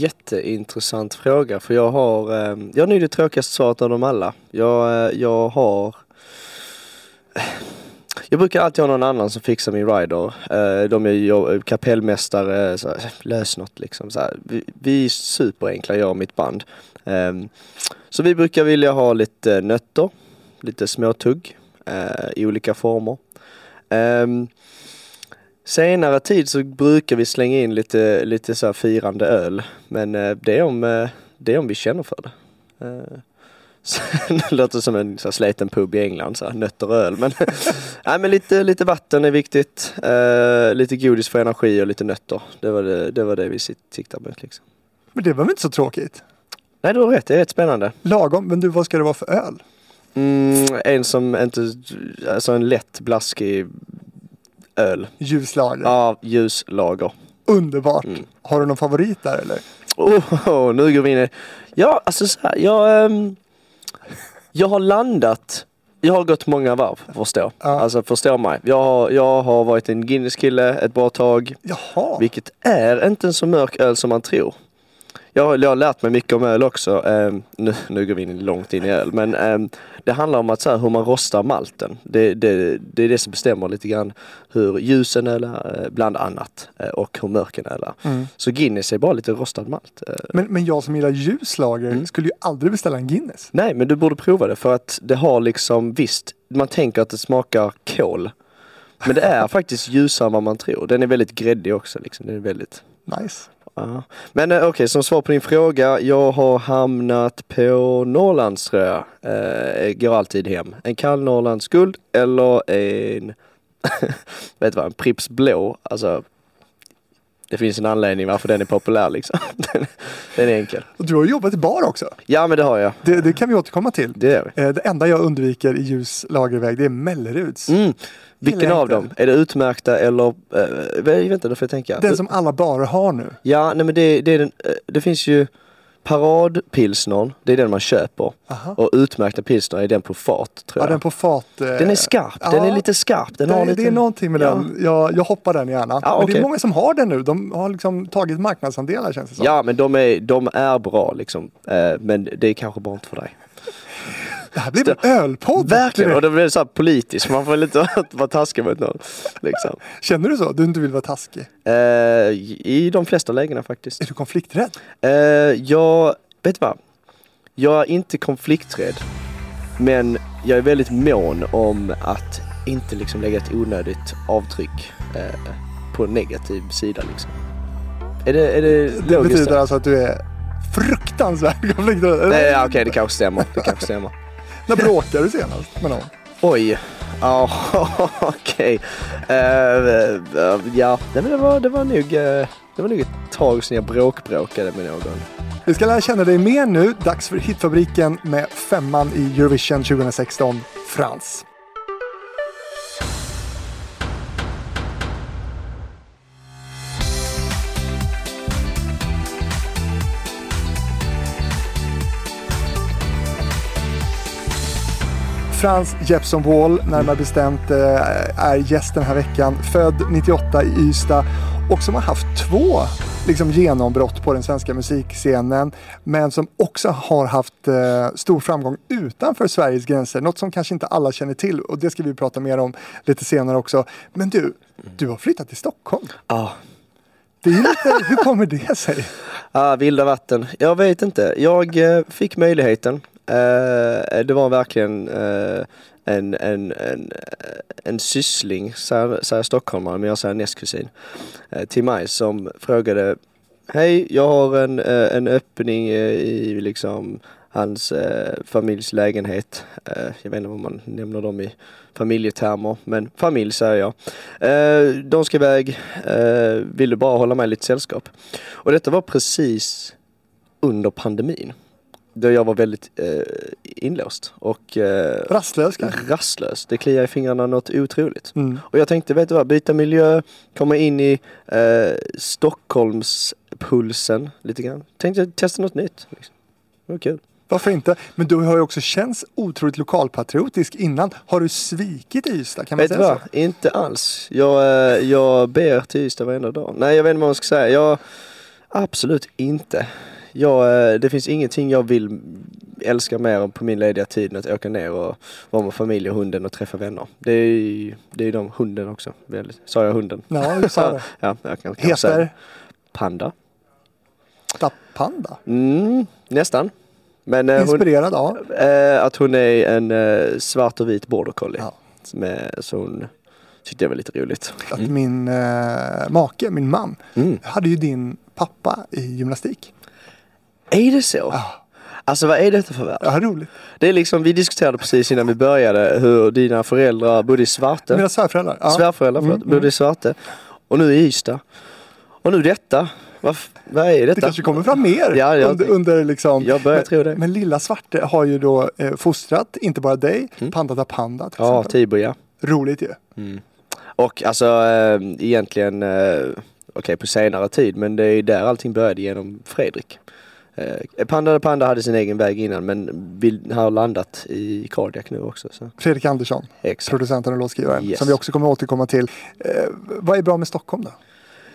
jätteintressant fråga för jag har, eh, jag har nog det tråkigaste svaret av dem alla. Jag, eh, jag har jag brukar alltid ha någon annan som fixar min rider. Eh, de är ju eh, kapellmästare, så här, lös något liksom. Så här. Vi, vi är superenkla, jag och mitt band. Eh, så vi brukar vilja ha lite nötter, lite småtugg eh, i olika former. Ehm, Senare tid så brukar vi slänga in lite, lite så firande öl. Men uh, det, är om, uh, det är om vi känner för det. Uh, det låter som en så sliten pub i England, så här, nötter och öl. Men, nej, men lite, lite vatten är viktigt. Uh, lite godis för energi och lite nötter. Det var det, det, var det vi siktade mot. Liksom. Men det var väl inte så tråkigt? Nej, du har rätt. Det är rätt spännande. Lagom. Men du, vad ska det vara för öl? Mm, en som inte, alltså en lätt blaskig öl. Ljuslager? Ja, ljuslager. Underbart. Mm. Har du någon favorit där eller? Oh, oh, nu går vi in i... Ja, alltså så här, jag, um, jag har landat jag har gått många varv, förstå. Ja. Alltså förstå mig. Jag har, jag har varit en Guinness-kille ett bra tag. Jaha. Vilket är inte en så mörk öl som man tror. Jag har, jag har lärt mig mycket om öl också. Um, nu, nu går vi in långt in i öl. Men um, det handlar om att så här, hur man rostar malten. Det, det, det är det som bestämmer lite grann hur ljus en öl är, eh, bland annat. Eh, och hur mörk en öl är. Mm. Så Guinness är bara lite rostad malt. Eh. Men, men jag som gillar ljuslager mm. skulle ju aldrig beställa en Guinness. Nej, men du borde prova det för att det har liksom visst, man tänker att det smakar kol. Men det är faktiskt ljusare än vad man tror. Den är väldigt gräddig också. Liksom. Den är väldigt... Nice. Ja. Men eh, okej, okay, som svar på din fråga. Jag har hamnat på Norrlands tror jag. Eh, går alltid hem. En kall Norrlands guld eller en, vet du vad, en Pripps blå. Alltså, det finns en anledning varför den är populär liksom. den, den är enkel. Och du har jobbat i bar också. Ja men det har jag. Det, det kan vi återkomma till. Det, är vi. Eh, det enda jag undviker i ljus lagerväg det är Melleruds. Mm. Vilken av dem? Är det utmärkta eller, äh, vänta då får jag tänka. Den som alla barer har nu. Ja, nej men det, det är den, eh, det finns ju Paradpilsnern, det är den man köper. Aha. Och utmärkta pilsner är den på fat tror jag. Ja, den på fat. Eh, den är skarp, ja, den är lite skarp. Den det, har lite... det är någonting med ja. den, jag, jag hoppar den gärna. Ja, men okay. det är många som har den nu, de har liksom tagit marknadsandelar känns det som. Ja men de är, de är bra liksom. men det är kanske bara inte för dig. Det här blir en ölpodd. Verkligen, och det blir så här politiskt. Man får lite vara taskig mot någon. Liksom. Känner du så? Du inte vill vara taskig? Uh, I de flesta lägena faktiskt. Är du konflikträdd? Uh, jag, vet du vad? Jag är inte konflikträdd. Men jag är väldigt mån om att inte liksom lägga ett onödigt avtryck uh, på en negativ sida liksom. Är det, är det, det betyder alltså att du är fruktansvärt konflikträdd? Nej, okej, okay, det kanske stämmer. Det kanske stämmer. När bråkade du senast med någon? Oj. Ja, okej. Uh, uh, ja, det var, det var nog... Uh, det var nog ett tag sedan jag bråkbråkade med någon. Vi ska lära känna dig mer nu. Dags för Hitfabriken med femman i Eurovision 2016, Frans. Frans Jeppsson Wall, närmare bestämt, eh, är gäst den här veckan. Född 98 i Ystad och som har haft två liksom, genombrott på den svenska musikscenen. Men som också har haft eh, stor framgång utanför Sveriges gränser. Något som kanske inte alla känner till och det ska vi prata mer om lite senare också. Men du, du har flyttat till Stockholm. Ja. Det är lite, hur kommer det sig? Ah, vilda vatten. Jag vet inte. Jag eh, fick möjligheten Eh, det var verkligen uh, en, en, en, en syssling, säger stockholmare, men jag säger nästkusin, uh, till mig som frågade Hej, jag har en, en öppning i liksom hans familjs lägenhet. jag vet inte vad man nämner dem i familjetermer, men familj säger jag. de ska iväg, vill du bara hålla mig lite sällskap? Och detta var precis under pandemin då jag var väldigt eh, inlåst och eh, rastlös kanske? Rastlös. Det kliar i fingrarna något otroligt. Mm. Och jag tänkte, vet du vad, byta miljö, komma in i eh, Stockholmspulsen lite grann. Tänkte testa något nytt. Liksom. Det var kul. Varför inte? Men du har ju också känts otroligt lokalpatriotisk innan. Har du svikit Ystad? Kan man vet säga vad? så? Inte alls. Jag, eh, jag ber till Ystad varenda dag. Nej, jag vet inte vad man ska säga. Jag, Absolut inte. Jag, eh, det finns ingenting jag vill älska mer på min lediga tid än att åka ner och vara med familj och hunden och träffa vänner. Det är ju det är de hunden också. Sa jag hunden? Ja, du sa det. Ja, jag kan säga Heter Panda. Stapanda. Mm, nästan. Men eh, hon, Inspirerad av. eh, att hon är en eh, svart och vit border collie. Ja. Är, så hon tyckte det var lite roligt. Att min eh, make, min man, Mm. hade ju din pappa i gymnastik. Är det så? Ja, Alltså vad är detta för värld? ja roligt. Det är liksom, vi diskuterade precis innan vi började hur dina föräldrar bodde i Svarte. Mina svärföräldrar. Ja. Svärföräldrar, förlåt, Mm, bodde i Svarte. Och nu i Ystad. Och nu detta. Vad, vad är Det detta? kanske kommer fram mer Ja, ja. under, under liksom. Jag börjar men, tro det. Men lilla Svarte har ju då eh, fostrat, inte bara dig, Panda da Panda till Mm. Ja. Tibor ja. Roligt ju. Och alltså eh, egentligen, eh, okej på senare tid, men det är där allting började genom Fredrik. Eh, Panda the Panda hade sin egen väg innan men vill, har landat i Cardiac nu också. Så. Fredrik Andersson, Exakt. producenten och låtskrivaren, Yes. som vi också kommer att återkomma till. Eh, vad är bra med Stockholm då?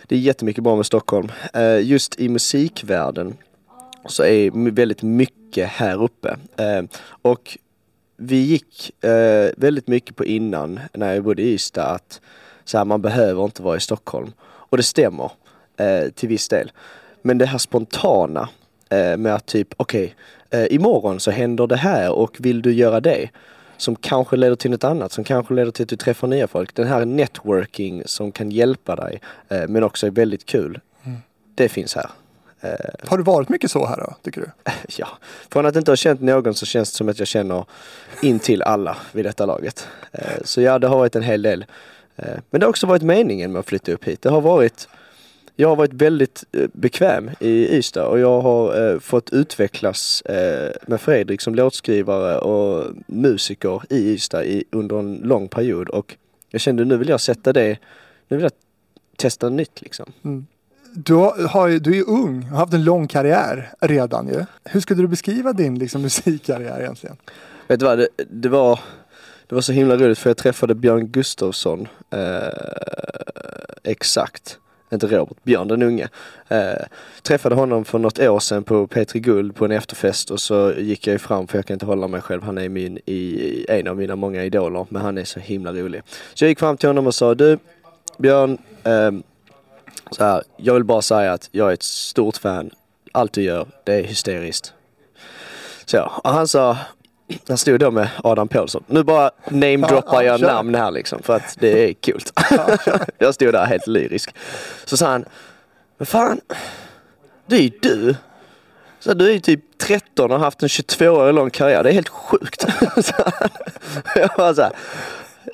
Det är jättemycket bra med Stockholm. Eh, just i musikvärlden så är väldigt mycket här uppe. Eh, och vi gick eh, väldigt mycket på innan när jag bodde i Ystad att så här, man behöver inte vara i Stockholm. Och det stämmer till viss del. Men det här spontana med att typ okej, eh, imorgon så händer det här och vill du göra det? Som kanske leder till något annat, som kanske leder till att du träffar nya folk. Den här networking som kan hjälpa dig eh, men också är väldigt kul. Det finns här. Eh, Har du varit mycket så här då, tycker du? ja, från att inte ha känt någon så känns det som att jag känner in till alla vid detta laget. Eh, Så ja, det har varit en hel del. Eh, Men det har också varit meningen med att flytta upp hit. Det har varit, jag har varit väldigt eh, bekväm i Ystad och jag har eh, fått utvecklas eh, med Fredrik som låtskrivare och musiker i Ystad i, under en lång period och jag kände nu vill jag sätta det, nu vill jag testa nytt liksom. Du, har, du är ung har haft en lång karriär redan ju. Hur skulle du beskriva din liksom, musikkarriär egentligen? Vet du vad, det, det, var, det var så himla roligt för jag träffade Björn Gustafsson. Eh, exakt. Inte Robert, Björn den unge. Eh, träffade honom för något år sedan på P3 Guld på en efterfest och så gick jag ju fram för jag kan inte hålla mig själv. Han är min, i, en av mina många idoler men han är så himla rolig. Så jag gick fram till honom och sa du Björn, eh, så här, jag vill bara säga att jag är ett stort fan. Allt du gör, det är hysteriskt. Så, och han sa, han stod då med Adam Pålsson. Nu bara namedroppar Ja, ja, jag kör. namn här liksom för att det är kul. jag stod där helt lyrisk. Så sa han, men fan, det är ju du. Så du är ju typ 13 och har haft en 22 år lång karriär. Det är helt sjukt. Jag var så här,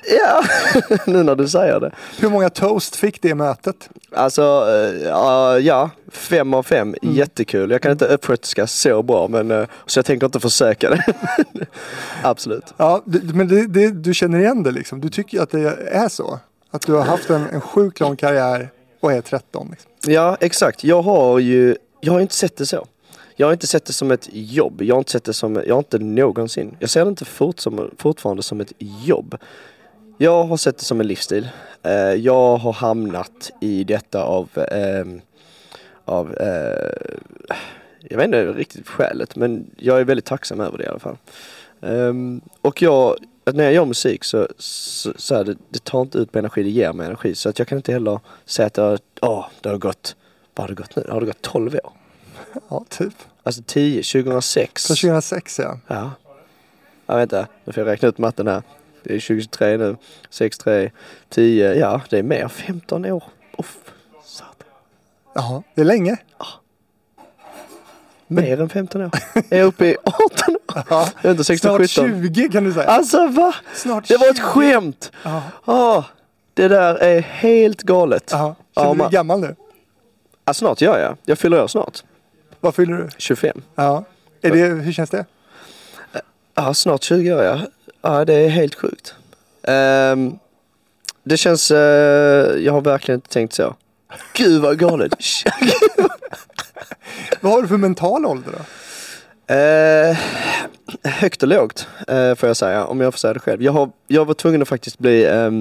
ja, nu när du säger det. Hur många toast fick det mötet? Alltså, eh, ja, fem av fem. Jättekul. Jag kan inte uppsköterska så bra men eh, så jag tänker inte försöka det. Absolut. Ja, du, men det, det, du känner igen det liksom. Du tycker att det är så. Att du har haft en, en sjukt lång karriär och är 13. Liksom. Ja, exakt. Jag har ju, jag har inte sett det så. Jag har inte sett det som ett jobb. Jag har inte sett det som, jag har inte någonsin. Jag ser det inte fort som, fortfarande som ett jobb. Jag har sett det som en livsstil. Eh, jag har hamnat i detta av, ehm, av eh, jag vet inte riktigt skälet men jag är väldigt tacksam över det i alla fall. Ehm, och jag, när jag gör musik så, så, så är det, det tar inte ut på energi, det ger mig energi. Så att jag kan inte heller säga att har, åh, det har gått, vad har det gått nu? Har det gått 12 år? Ja, typ. Alltså 10, 2006. Från 2006 ja. Ja. Jag vet inte, nu får jag räkna ut matten här. Det är 2023 nu, 6, 3, 10, ja det är mer, 15 år. Satan. Jaha, det är länge. Mer än 15 år. Jag är uppe i 18 år. Ja. Jag är inte 16, Snart 17. 20 kan du säga. Alltså va? Snart Det var ett 20. skämt! Ja. Ah, det där är helt galet. Jaha. Ja, Känner du man- dig gammal nu? Ah, snart gör jag. Jag fyller år snart. Vad fyller du? 25. Ja. Är det, hur känns det? Ja, snart 20 år ja. Ja, det är helt sjukt. Ehm, det känns, eh, jag har verkligen inte tänkt så. Gud vad galet. Vad har du för mental ålder då? Eh, högt och lågt eh, får jag säga, om jag får säga det själv. Jag, har, jag var tvungen att faktiskt bli, eh,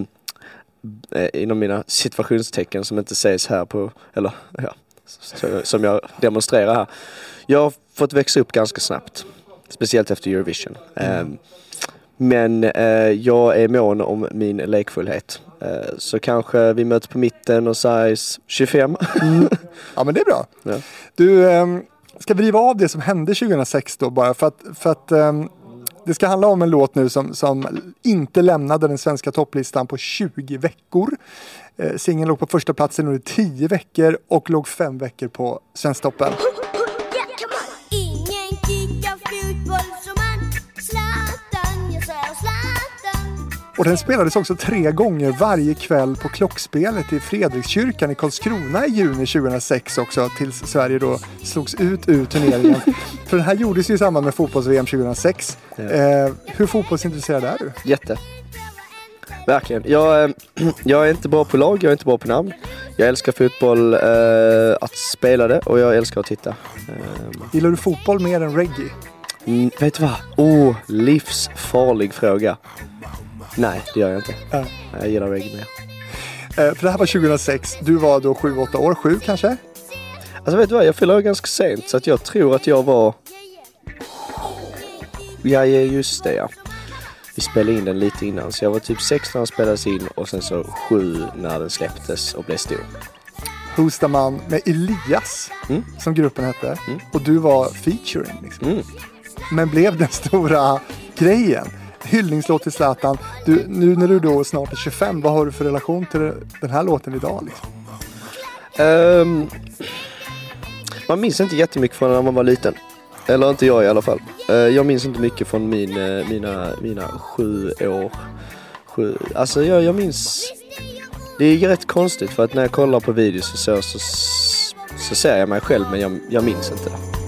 inom mina situationstecken som inte sägs här på, eller ja, som jag demonstrerar här. Jag har fått växa upp ganska snabbt. Speciellt efter Eurovision. Eh, men eh, jag är mån om min lekfullhet. Eh, så kanske vi möts på mitten och size 25. Ja men det är bra. Ja. Du, ehm, ska vi riva av det som hände 2006 då bara för att, för att ehm, det ska handla om en låt nu som, som inte lämnade den svenska topplistan på 20 veckor. Eh, Singeln låg på första platsen under 10 veckor och låg fem veckor på Svensktoppen. Och den spelades också tre gånger varje kväll på klockspelet i Fredrikskyrkan i Karlskrona i juni 2006 också tills Sverige då slogs ut ur turneringen. För den här gjordes ju i samband med fotbolls-VM 2006. Ja. Eh, hur fotbollsintresserad är du? Jätte. Verkligen. Jag, eh, jag är inte bra på lag, jag är inte bra på namn. Jag älskar fotboll, eh, att spela det och jag älskar att titta. Eh, Gillar du fotboll mer än reggae? mm, vet du vad? Oh, livsfarlig fråga. Nej, det gör jag inte. Ja. Jag gillar reggae mer. Eh, för det här var 2006. Du var då 7-8 år, 7 kanske? Alltså vet du vad, jag fyller ganska sent så att jag tror att jag var... Ja, just det ja. Vi spelade in den lite innan så jag var typ 6 när den spelades in och sen så 7 när den släpptes och blev stor. Hostaman med Elias, Mm. som gruppen hette. Mm. Och du var featuring. Liksom. Mm. Men blev den stora grejen. Hyllningslåt till Zlatan. Du, nu när du då snart är 25, vad har du för relation till den här låten idag? Liksom? Um, man minns inte jättemycket från när man var liten. Eller inte jag i alla fall. Eh, jag minns inte mycket från min, eh, mina, mina sju år. Sju, alltså jag, jag minns... Det är rätt konstigt för att när jag kollar på videos och så, så, så ser jag mig själv men jag, jag minns inte. det.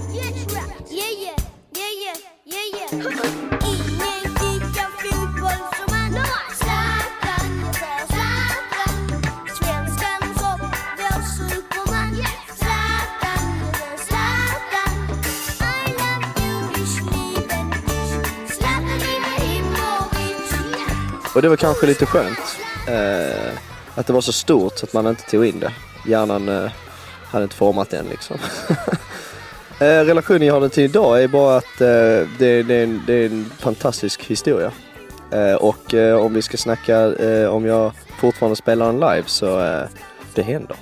Och det var kanske lite skönt. Eh, att det var så stort så att man inte tog in det. Hjärnan eh, hade inte format den liksom. eh, relationen jag har till idag är bara att eh, det, det, är en, det är en fantastisk historia. Eh, och eh, om vi ska snacka om jag fortfarande spelar den live så det händer.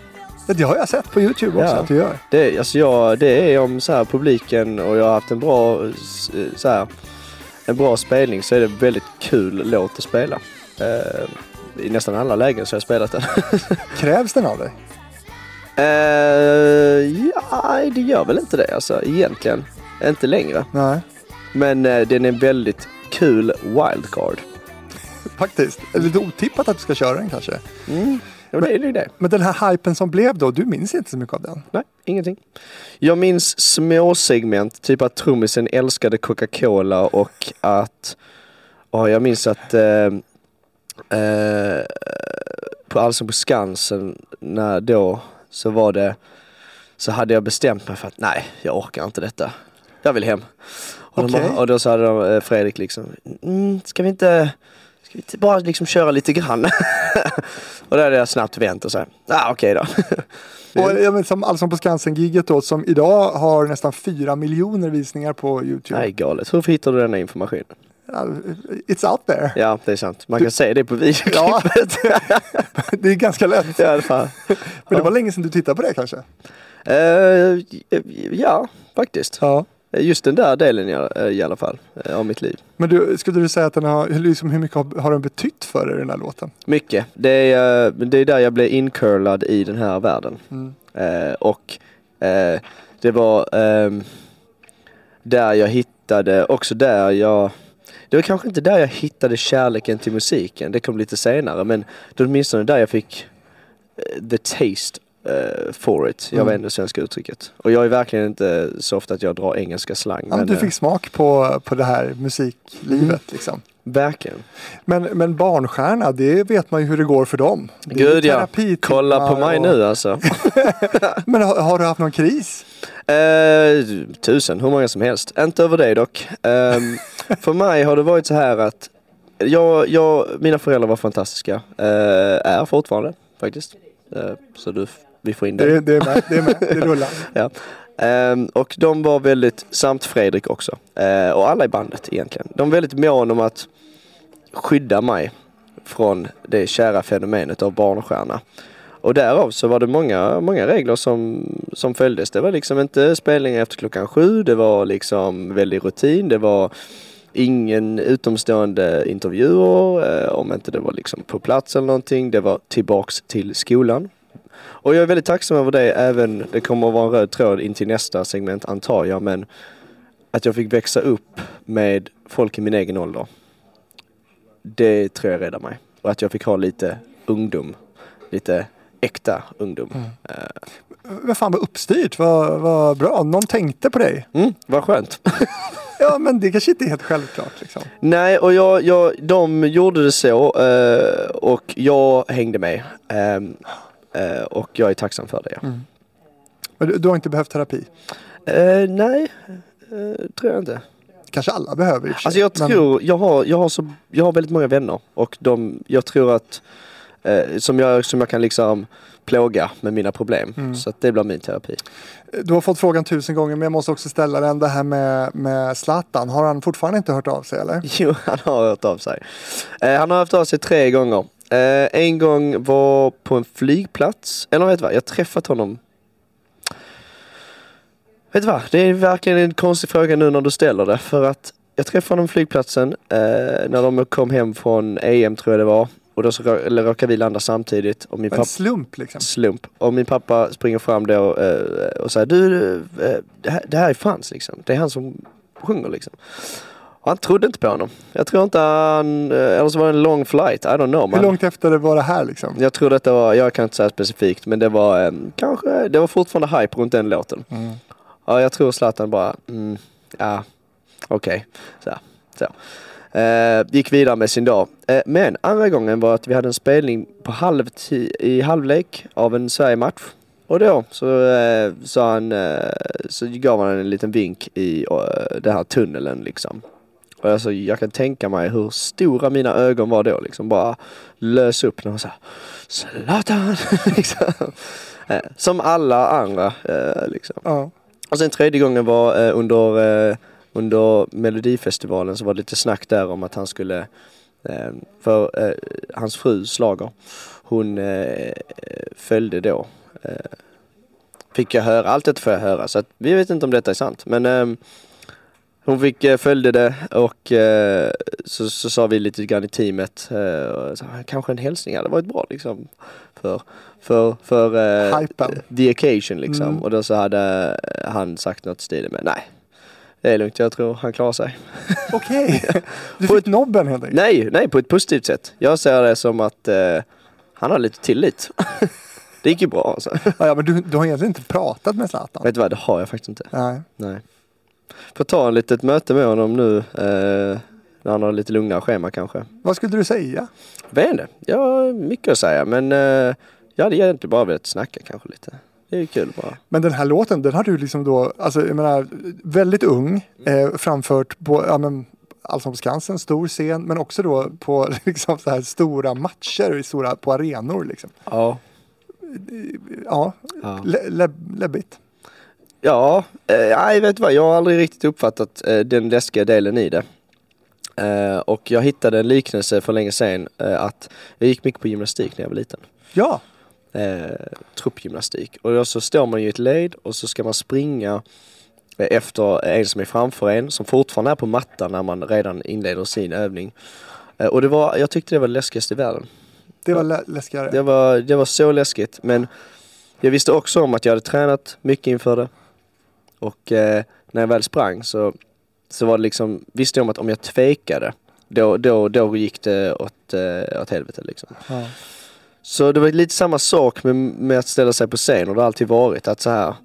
Det har jag sett på Youtube också Ja. att du gör. Det, alltså jag, det är om så här publiken och jag har haft en bra, så här, en bra spelning så är det väldigt kul låt att spela. Eh, I nästan alla lägen så har jag spelat den. Krävs den av dig? eh, ja, det gör väl inte det alltså egentligen. Inte längre. Nej, Men eh, den är väldigt kul wildcard. faktiskt. Lite otippat att du ska köra den kanske. Mm. Ja, det är ju det. Men den här hypen som blev då, du minns inte så mycket av den? Nej, ingenting. Jag minns små segment, typ att trummisen älskade Coca-Cola och att... Ja, jag minns att eh, eh, på Allsång på Skansen, när då, så var det... Så hade jag bestämt mig för att nej, jag orkar inte detta. Jag vill hem. Och, Okej. de, och då sa de, eh, Fredrik liksom, mm, ska vi inte... Bara liksom köra lite grann? och då hade jag snabbt vänt och så här, ah, okej då. Och ja, men som Allsång på Skansen-giget då, som idag har nästan 4 miljoner visningar på Youtube. Nej, galet. Hur hittar du denna information? Ja, It's out there. Ja, det är sant. Man kan se det på videoklippet. Ja, det är ganska lätt. Ja, fan. Men det var länge sedan du tittade på det kanske? Eh, ja, faktiskt. Ja. Just den där delen i, i alla fall, eh, av mitt liv. Men du, skulle du säga att den har, liksom, hur mycket har, har den betytt för dig den här låten? Mycket. Det är, eh, det är där jag blev incurlad i den här världen. Mm. Eh, och eh, det var ehm, där jag hittade, också där jag det var kanske inte där jag hittade kärleken till musiken, det kom lite senare men det var åtminstone där jag fick eh, the taste eh, for it. Jag Mm. vet inte det svenska uttrycket. Och jag är verkligen inte så ofta att jag drar engelska slang. Ja, men du eh, fick smak på, på det här musiklivet Mm. liksom. Verkligen. Men, men barnstjärna, det vet man ju hur det går för dem. Det Gud ja, kolla på mig och- nu alltså. Men har, har du haft någon kris? Eh, tusen, hur många som helst. Inte över dig dock. Ehm, för mig har det varit så här att jag, jag, mina föräldrar var fantastiska. Eh, är fortfarande faktiskt. Så du vi får in det. Det, det är med, det är med, det rullar. Ja. Ehm, och de var väldigt, samt Fredrik också, eh, och alla i bandet egentligen. De var väldigt mån om att skydda mig från det kära fenomenet av barnstjärna. Och därav så var det många, många regler som, som följdes. Det var liksom inte spelningar efter klockan sju, det var liksom väldig rutin, det var ingen utomstående intervjuer, eh, om inte det var liksom på plats eller någonting. Det var tillbaks till skolan. Och jag är väldigt tacksam över det även, det kommer att vara en röd tråd in till nästa segment antar jag, men att jag fick växa upp med folk i min egen ålder. Det tror jag räddar mig. Och att jag fick ha lite ungdom, lite äkta ungdom. Men fan vad uppstyrt, vad, vad bra. Någon tänkte på dig. Mm, vad skönt. Ja men det kanske inte är helt självklart liksom. Nej, och jag, jag, de gjorde det så eh, och jag hängde med. Ehm, eh, och jag är tacksam för det. Men du, du har inte behövt terapi. Eh, nej, eh, tror jag inte. Kanske alla behöver i Alltså jag men- tror, jag har, jag har, så, jag har väldigt många vänner och de, jag tror att eh, som, jag, som jag kan liksom plåga med mina problem. Mm. Så att det blir min terapi. Du har fått frågan tusen gånger men jag måste också ställa den. Det här med, med Zlatan. Har han fortfarande inte hört av sig eller? Jo, han har hört av sig. Eh, han har haft av sig tre gånger. Eh, en gång var på en flygplats, eller vet du vad, jag träffat honom Vet du vad, det är verkligen en konstig fråga nu när du ställer det för att jag träffade honom på flygplatsen eh, när de kom hem från EM tror jag det var och då så eller råkade vi landa samtidigt och min En pappa slump liksom. slump. Och min pappa springer fram då eh, och säger du, eh, det, här, det här är Frans liksom. Det är han som sjunger liksom. Och han trodde inte på honom. Jag tror inte han, eh, eller så var det en lång flight, I don't know. Hur Man. långt efter det var det här liksom? Jag tror detta var, jag kan inte säga specifikt, men det var eh, kanske, det var fortfarande hype runt den låten. Mm. Ja, jag tror Zlatan bara, mm, ja, okej. Så, så. Eh, gick vidare med sin dag. Eh, men andra gången var att vi hade en spelning på halvtid, i halvlek av en Sverige-match. Och då så eh, sa han, eh, så gav han en liten vink i den här tunneln liksom. Alltså, jag kan tänka mig hur stora mina ögon var då liksom. Bara lös upp när han sa Zlatan! liksom. eh, som alla andra eh, liksom. Ja. Och sen tredje gången var eh, under, under Melodifestivalen så var det lite snack där om att han skulle, för eh, hans fru Slager, hon eh, följde då. Eh, fick jag höra, allt detta får jag höra så att vi vet inte om detta är sant men eh, hon fick, eh, följde det och eh, så, så sa vi lite grann i teamet, eh, så, kanske en hälsning hade varit bra liksom. För, för, för eh, the occasion liksom. Mm. Och då så hade han sagt något i stil med nej, det är lugnt, jag tror han klarar sig. Okej. Du På fick ett- nobben helt enkelt. Nej, nej på ett positivt sätt. Jag ser det som att han har lite tillit. det gick ju bra alltså. Ja, men du, du har egentligen inte pratat med Zlatan? Vet du vad, det har jag faktiskt inte. Nej. Nej. Får ta en litet möte med honom nu. Eh, när han har lite lugnare schema kanske. Vad skulle du säga? Vet inte, jag har mycket att säga men eh, jag hade egentligen bara velat snacka kanske lite. Det är kul bara. Men den här låten, den har du liksom då, alltså jag menar, väldigt ung, eh, framfört på, ja men, Allsång på Skansen, stor scen, men också då på liksom så här stora matcher, stora, på arenor liksom. Ja. Ja, Ja. lä- lä- läbbigt. Ja, eh, nej vet du vad, jag har aldrig riktigt uppfattat eh, den läskiga delen i det. Eh, och jag hittade en liknelse för länge sedan att jag gick mycket på gymnastik när jag var liten. Ja, truppgymnastik. Och då så står man ju i ett led och så ska man springa efter en som är framför en som fortfarande är på mattan när man redan inleder sin övning. Och det var, jag tyckte det var det läskigaste i världen. det var lä- läskigare. Det var, det var så läskigt men jag visste också om att jag hade tränat mycket inför det. Och eh, när jag väl sprang så, så var det liksom, visste jag om att om jag tvekade då, då, då gick det åt, eh, åt helvete liksom. Ja. Så det var lite samma sak med, med att ställa sig på scen och det har alltid varit att så här.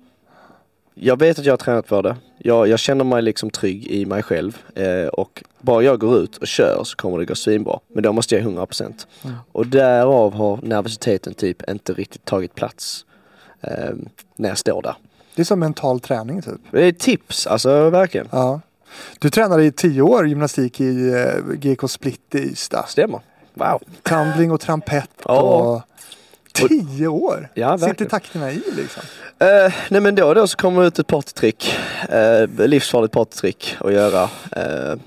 Jag vet att jag har tränat för det. Jag, jag känner mig liksom trygg i mig själv eh, och bara jag går ut och kör så kommer det gå svinbra. Men då måste jag 100%. Mm. Och därav har nervositeten typ inte riktigt tagit plats eh, när jag står där. Det är som mental träning typ. Det är tips, alltså verkligen. Ja. Du tränade i tio år gymnastik i eh, GK Split i Ystad. Stämmer. Wow. Tumbling och trampett Ja. och Tio år? Ja, Sitter takterna i liksom? Eh, nej men då och då så kommer det ut ett partytrick. Uh, livsfarligt partytrick att göra. eh,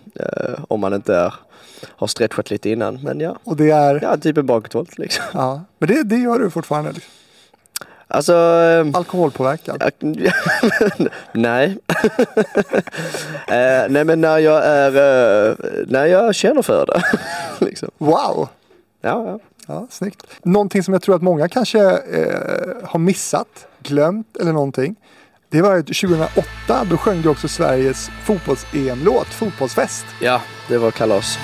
om man inte är, har stretchat lite innan. Men ja, Och det är... ja typ en bakåtvolt liksom. Ja. Men det, det gör du fortfarande? Liksom. Alltså... eh, Alkoholpåverkad? Ja, nej. Eh, nej men när jag är, eh, när jag känner för det. liksom. Wow! Ja, ja. Ja, snyggt. Någonting som jag tror att många kanske eh, har missat, glömt eller någonting. Det var ju 2008, då sjöng du också Sveriges fotbolls-EM-låt, Fotbollsfest. ja, det var kalas.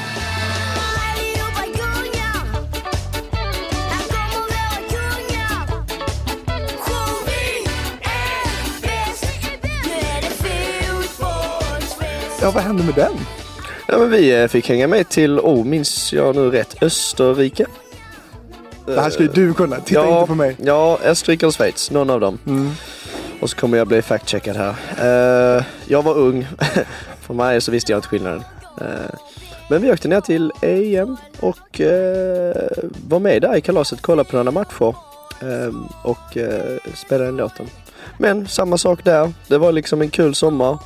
Ja, vad hände med den? Ja men vi eh, fick hänga med till, oh minns jag nu rätt, Österrike? Det här ska ju du kunna, titta ja, inte på mig. Ja, Österrike eller Schweiz, någon av dem. Mm. Och så kommer jag bli fact-checkad här. Eh, jag var ung. För mig så visste jag inte skillnaden. Eh, men vi åkte ner till EM och eh, var med där i kalaset, kollade på några matcher och spelade den låten. Men samma sak där. Det var liksom en kul sommar.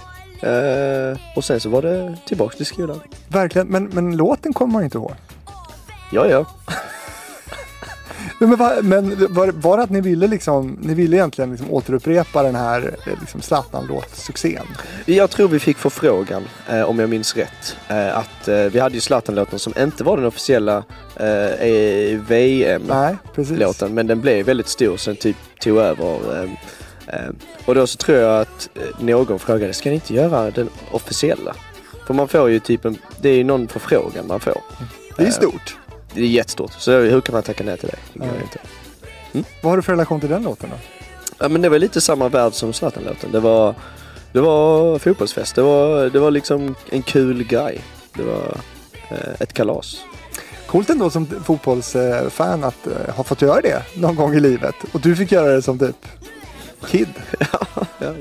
Eh, och sen så var det tillbaks till skolan. Verkligen, men, men låten kommer man inte ihåg. Ja, ja. Men, var, men var, var det att ni ville liksom, ni ville egentligen liksom återupprepa den här eh, liksom Zlatan-låt-succén? Jag tror vi fick förfrågan, eh, om jag minns rätt, eh, att eh, vi hade ju Zlatan-låten som inte var den officiella eh, eh, VM-låten, men den blev väldigt stor så den typ tog över. Eh, och då så tror jag att eh, någon frågade, ska ni inte göra den officiella? För man får ju typ en, det är ju någon förfrågan man får. Det är Eh, stort. Det är jättestort, så hur kan man tacka nej till det? det går inte. Vad har du för relation till den låten då? Ja men det var lite samma värld som Zlatan-låten. Det var, det var fotbollsfest. Det var, det var liksom en kul grej. Det var eh, ett kalas. Coolt ändå som fotbollsfan att ha fått göra det någon gång i livet. Och du fick göra det som typ kid. ja,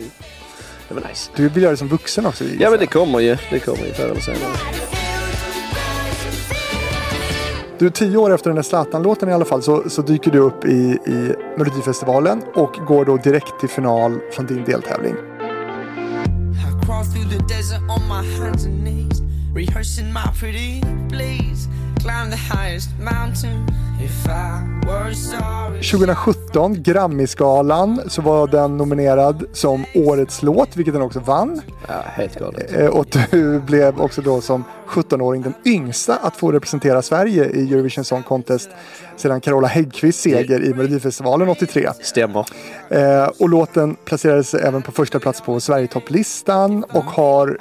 det var nice. Du vill göra det som vuxen också. Ja men det kommer ju. Det kommer ju förr eller senare. Du, tio år efter den där Zlatan-låten i alla fall så, så dyker du upp i, i Melodifestivalen och går då direkt till final från din deltävling. Rehearsing my pretty please. Climb the highest mountain if I were sorry. 2017, Grammisgalan, så var den nominerad som Årets låt, vilket den också vann. Ja, helt galet. Eh, Och du blev också då som 17-åring den yngsta att få representera Sverige i Eurovision Song Contest sedan Carola Häggkvists seger i Melodifestivalen 83. Stämmer. Eh, och låten placerades även på första plats på Sverigetopplistan och har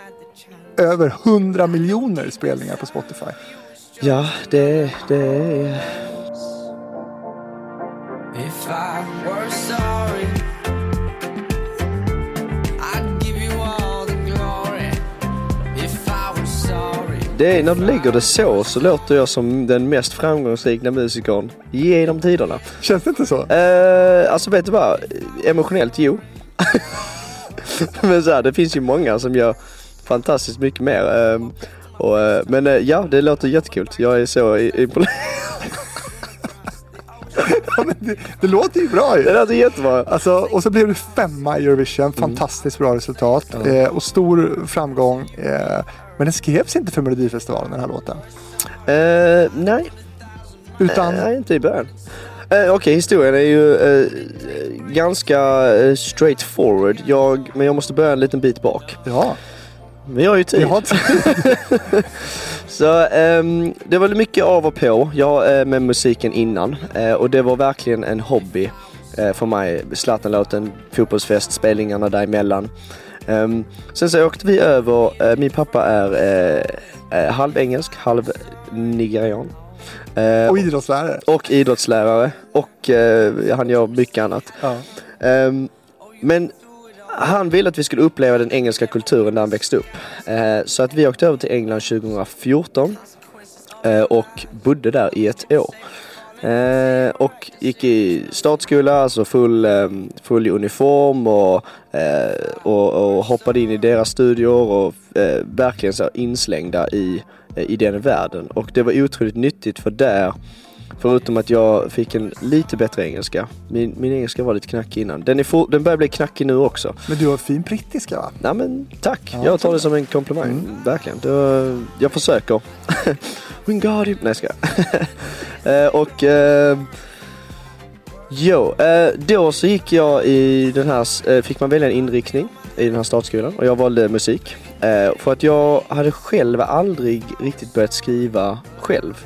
över 100 miljoner spelningar på Spotify. Ja, det, det är... Det är, när du lägger det så så låter jag som den mest framgångsrika musikern genom tiderna. Känns det inte så? Eh, alltså vet du vad? Emotionellt, jo. men så här, det finns ju många som gör fantastiskt mycket mer. ehm, och, eh, men eh, ja, det låter jättekul. Jag är så imponerad. Ja, det, det låter ju bra Det ju. låter jättebra. Alltså, och så blev du femma i Eurovision. Fantastiskt bra resultat. Eh, och stor framgång. Eh, men den skrevs inte för Melodifestivalen den här låten. Eh, nej, Utan, nej, inte i början. Eh, Okej, historien är ju eh, ganska eh, straight forward. Jag, men jag måste börja en liten bit bak. ja, Jag har ju tid. vi har ett, Så ehm, det var mycket av och på jag, eh, med musiken innan eh, och det var verkligen en hobby eh, för mig. Zlatan-låten, fotbollsfest, spelningarna däremellan. Um, sen så åkte vi över, eh, min pappa är halv engelsk, halv nigerian. Och idrottslärare. och idrottslärare och han gör mycket annat. Ja. Ehm, men han ville att vi skulle uppleva den engelska kulturen där han växte upp. Eh, så att vi åkte över till England 2014 eh, och bodde där i ett år. Eh, och gick i startskola, alltså full, eh, full i uniform och, eh, och, och hoppade in i deras studior och eh, verkligen så inslängda i, i den världen. Och det var otroligt nyttigt för där Förutom att jag fick en lite bättre engelska. Min, min engelska var lite knackig innan. Den, är for, den börjar bli knackig nu också. Men du har fin brittiska va? Nej men tack, Ja, jag tar det som en komplimang. Mm. Verkligen. Det, jag försöker. Wingardium. Nej jag skojar. eh, Och eh, Jo, eh, då så gick jag i den här, eh, fick man välja en inriktning i den här startskolan och jag valde musik. För att jag hade själv aldrig riktigt börjat skriva själv.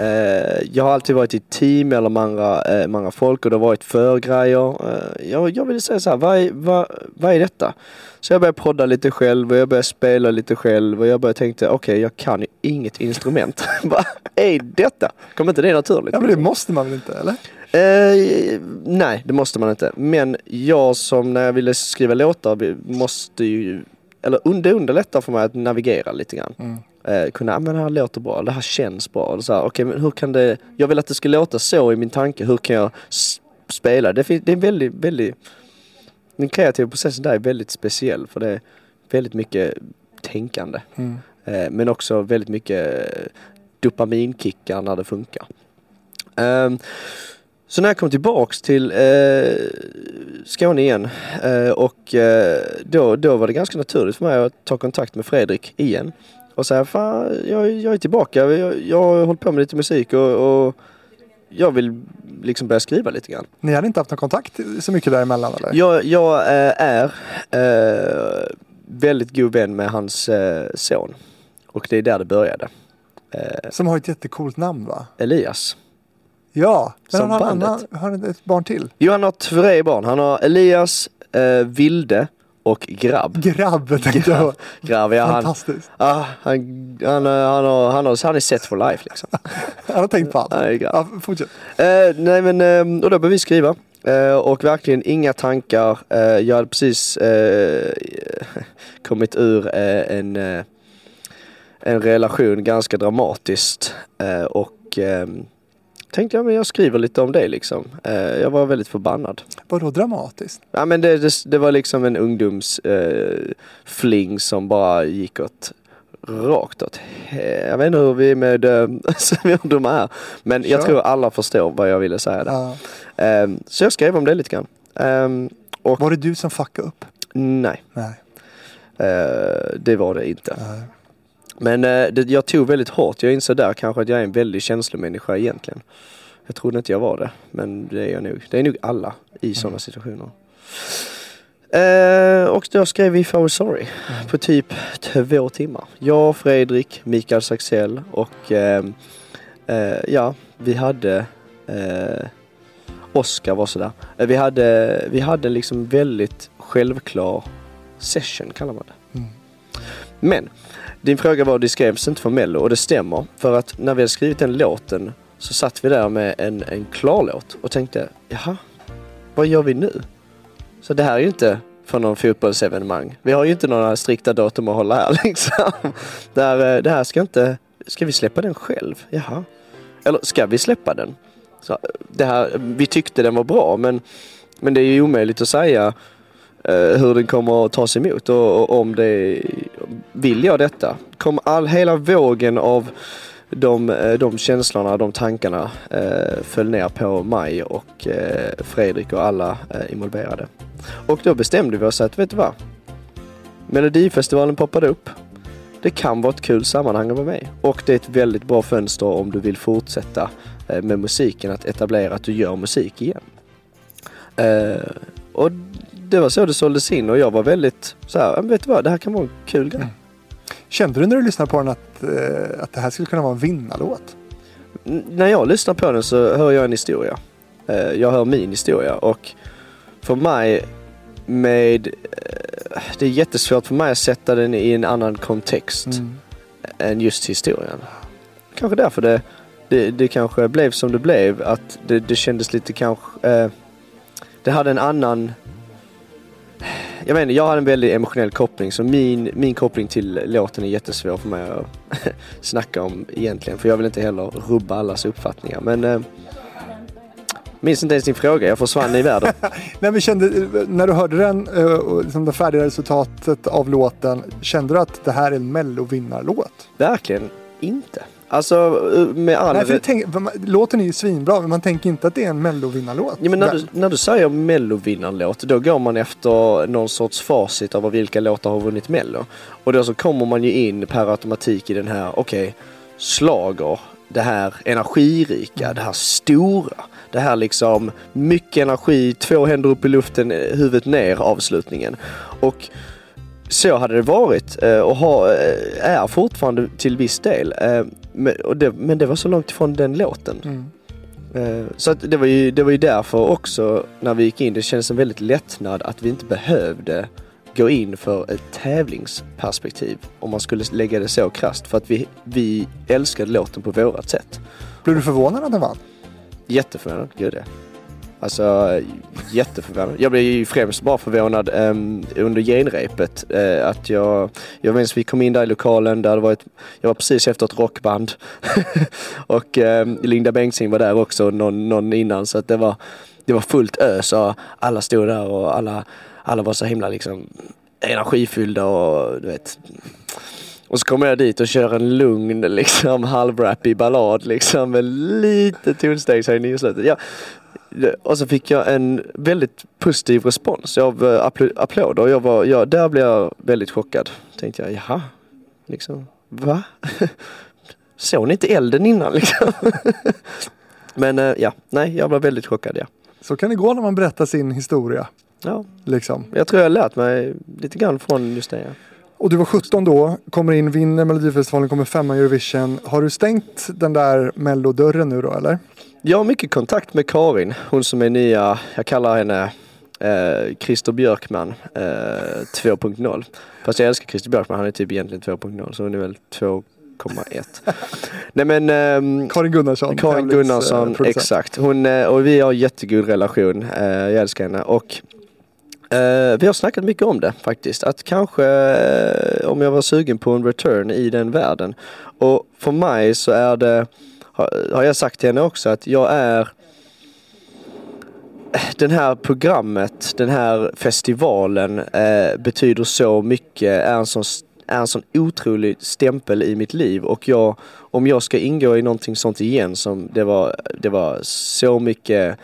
Eh, jag har alltid varit i team eller med andra, med andra folk och det har varit förgrejer. Eh, jag, jag ville säga så här, vad är, vad, vad är detta? Så jag började podda lite själv och jag började spela lite själv och jag började tänkte okej jag kan ju inget instrument. vad är detta? Kommer inte det naturligt? Ja men det måste man väl inte eller? Eh, nej, det måste man inte. Men jag som när jag ville skriva låtar måste ju, eller det underlättar för mig att navigera lite grann. Mm. Eh, kunna, ah, men det här låter bra, det här känns bra. Och så här, Okej, men hur kan det, jag vill att det ska låta så i min tanke, hur kan jag spela? Det, det är väldigt, väldigt, den kreativa processen där är väldigt speciell för det är väldigt mycket tänkande. Mm. Eh, men också väldigt mycket dopaminkickar när det funkar. Ehm, så när jag kom tillbaks till eh, Skåne igen eh, och eh, då, då var det ganska naturligt för mig att ta kontakt med Fredrik igen och säga fan jag, jag är tillbaka, jag, jag har hållit på med lite musik och, och jag vill liksom börja skriva lite grann. Ni hade inte haft någon kontakt så mycket däremellan eller? Jag, jag eh, är eh, väldigt god vän med hans eh, son och det är där det började. Eh, Som har ett jättecoolt namn va? Elias. Ja, men Som han har, bandet. annan, har han ett barn till. Jo, han har tre barn. Han har Elias, Vilde och Grabb. Grabb tänkte jag. Grabb, ja, han, Fantastiskt. ah, han, han, eh, han, har, han, har, han är set for life liksom. Han har tänkt på allt. Han är grabb. Ja, fortsätt. Eh, nej men, eh, och då började vi skriva. Eh, och verkligen inga tankar. Eh, jag hade precis kommit ur en, en relation ganska dramatiskt. Och eh, tänkte jag men jag skriver lite om det liksom. Eh, jag var väldigt förbannad. Vadå dramatiskt? Ja men det, det, det var liksom en ungdoms eh, som bara gick åt rakt åt Jag vet inte hur vi är med ungdomar här. Men jag tror alla förstår vad jag ville säga där. Ja. Ehm, så jag skrev om det lite grann. Ehm, och Var det du som fuckade upp? nej, Nej. eh, det var det inte. Nej. Men eh, det, jag tog väldigt hårt. Jag insåg där kanske att jag är en väldigt känslomänniska egentligen. Jag trodde inte jag var det. Men det är jag nog. Det är nog alla i sådana situationer. Eh, och då skrev vi Was Sorry på typ två timmar. Jag, Fredrik, Mikael Saxell och ehm, eh, ja, vi hade eh, Oscar var sådär. Eh, vi hade, vi hade liksom väldigt självklar session kallar man det. Mm. Men din fråga var, det skrevs inte för Mello och det stämmer. För att när vi hade skrivit den låten så satt vi där med en, en klar låt och tänkte, jaha, vad gör vi nu? Så det här är ju inte för någon fotbollsevenemang. Vi har ju inte några strikta datum att hålla här liksom. Det här, eh, det här ska inte, ska vi släppa den själv? Jaha. Eller ska vi släppa den? Så, eh, det här, eh, vi tyckte den var bra men, men det är ju omöjligt att säga eh, hur den kommer att tas emot och, och om det vill jag detta. Kom all, hela vågen av de, eh, de känslorna, de tankarna eh, föll ner på mig och eh, Fredrik och alla eh, involverade. Och då bestämde vi oss att, vet du vad? Melodifestivalen poppade upp. Det kan vara ett kul sammanhang att vara med i. Och det är ett väldigt bra fönster om du vill fortsätta eh, med musiken, att etablera att du gör musik igen. Eh, och det var så det såldes in och jag var väldigt så här, vet du vad, det här kan vara en kul grej. Mm. Kände du när du lyssnade på den att, eh, att det här skulle kunna vare en vinnarlåt? N- när jag lyssnar på den så hör jag en historia. Eh, jag hör min historia och för mig med... eh, det är jättesvårt för mig att sätta den i en annan kontext Mm. än just historien. Kanske därför det, det, det kanske blev som det blev. Att det, det kändes lite kanske... Eh, det hade en annan... Jag menar, jag hade en väldigt emotionell koppling så min, min koppling till låten är jättesvår för mig att snacka om egentligen. För jag vill inte heller rubba allas uppfattningar. Men... Eh, minns inte ens din fråga, jag försvann i världen. Nej, men kände, när du hörde den eh, och liksom det färdiga resultatet av låten, kände du att det här är en mellovinnarlåt? Verkligen inte. Alltså eh, med all... Nej, för tänk, låten är ju svinbra men man tänker inte att det är en mellovinnarlåt. Ja, men när, du, när du säger mellovinnarlåt, då går man efter någon sorts facit över vilka låtar har vunnit mello. Och då så kommer man ju in per automatik i den här, okej, slager, det här energirika, det här stora, det här liksom mycket energi, två händer upp i luften, eh, huvudet ner avslutningen. Och så hade det varit eh, och är fortfarande till viss del. Men, det, men det var så långt ifrån den låten. Mm. Eh, Så det, var ju, det var ju därför också när vi gick in, det kändes som väldigt lättnad att vi inte behövde gå in för ett tävlingsperspektiv om man skulle lägga det så krasst. För att vi, vi älskade låten på vårat sätt. Blev du förvånad att den vann? Jätteförvånad, gud det. Alltså jätteförvånad. Jag blev ju främst bara förvånad ehm, under genrepet. eh, att jag, jag minns vi kom in där i lokalen, där det var ett, jag var precis efter ett rockband. och ehm, Linda Bengtzing var där också någon, någon innan så att det var, det var fullt ös och alla stod där och alla, alla var så himla liksom energifyllda och du vet och så kommer jag dit och kör en lugn liksom halvrappig ballad liksom med lite tonstegshöjning i slutet. Jag, och så fick jag en väldigt positiv respons av eh, appl- applåder. Jag var, ja, där blev jag väldigt chockad. Tänkte jag, jaha, liksom, va? Såg ni inte elden innan liksom? Men eh, ja, nej, jag var väldigt chockad ja. Så kan det gå när man berättar sin historia. ja. Liksom. Jag tror jag lärt mig lite grann från just det. Ja. Och du var 17 då, kommer in, vinner Melodifestivalen, kommer femma i Eurovision. Har du stängt den där mellodörren nu då eller? Jag har mycket kontakt med Karin, hon som är nya, jag kallar henne eh, Christer Björkman eh, 2.0. Fast jag älskar Christer Björkman, han är typ egentligen 2.0 så hon är väl 2,1. Nej men ehm, Karin Gunnarsson. Karin tävlings- Gunnarsson, eh, exakt. Hon, eh, och vi har jättegod relation. Eh, jag älskar henne. Och eh, vi har snackat mycket om det faktiskt. Att kanske eh, om jag var sugen på en return i den världen. Och för mig så är det, har, jag sagt till henne också, att jag är den här programmet, den här festivalen eh, betyder så mycket, är en sån, är en sån otrolig stämpel i mitt liv och jag, om jag ska ingå i någonting sånt igen som det var, det var så mycket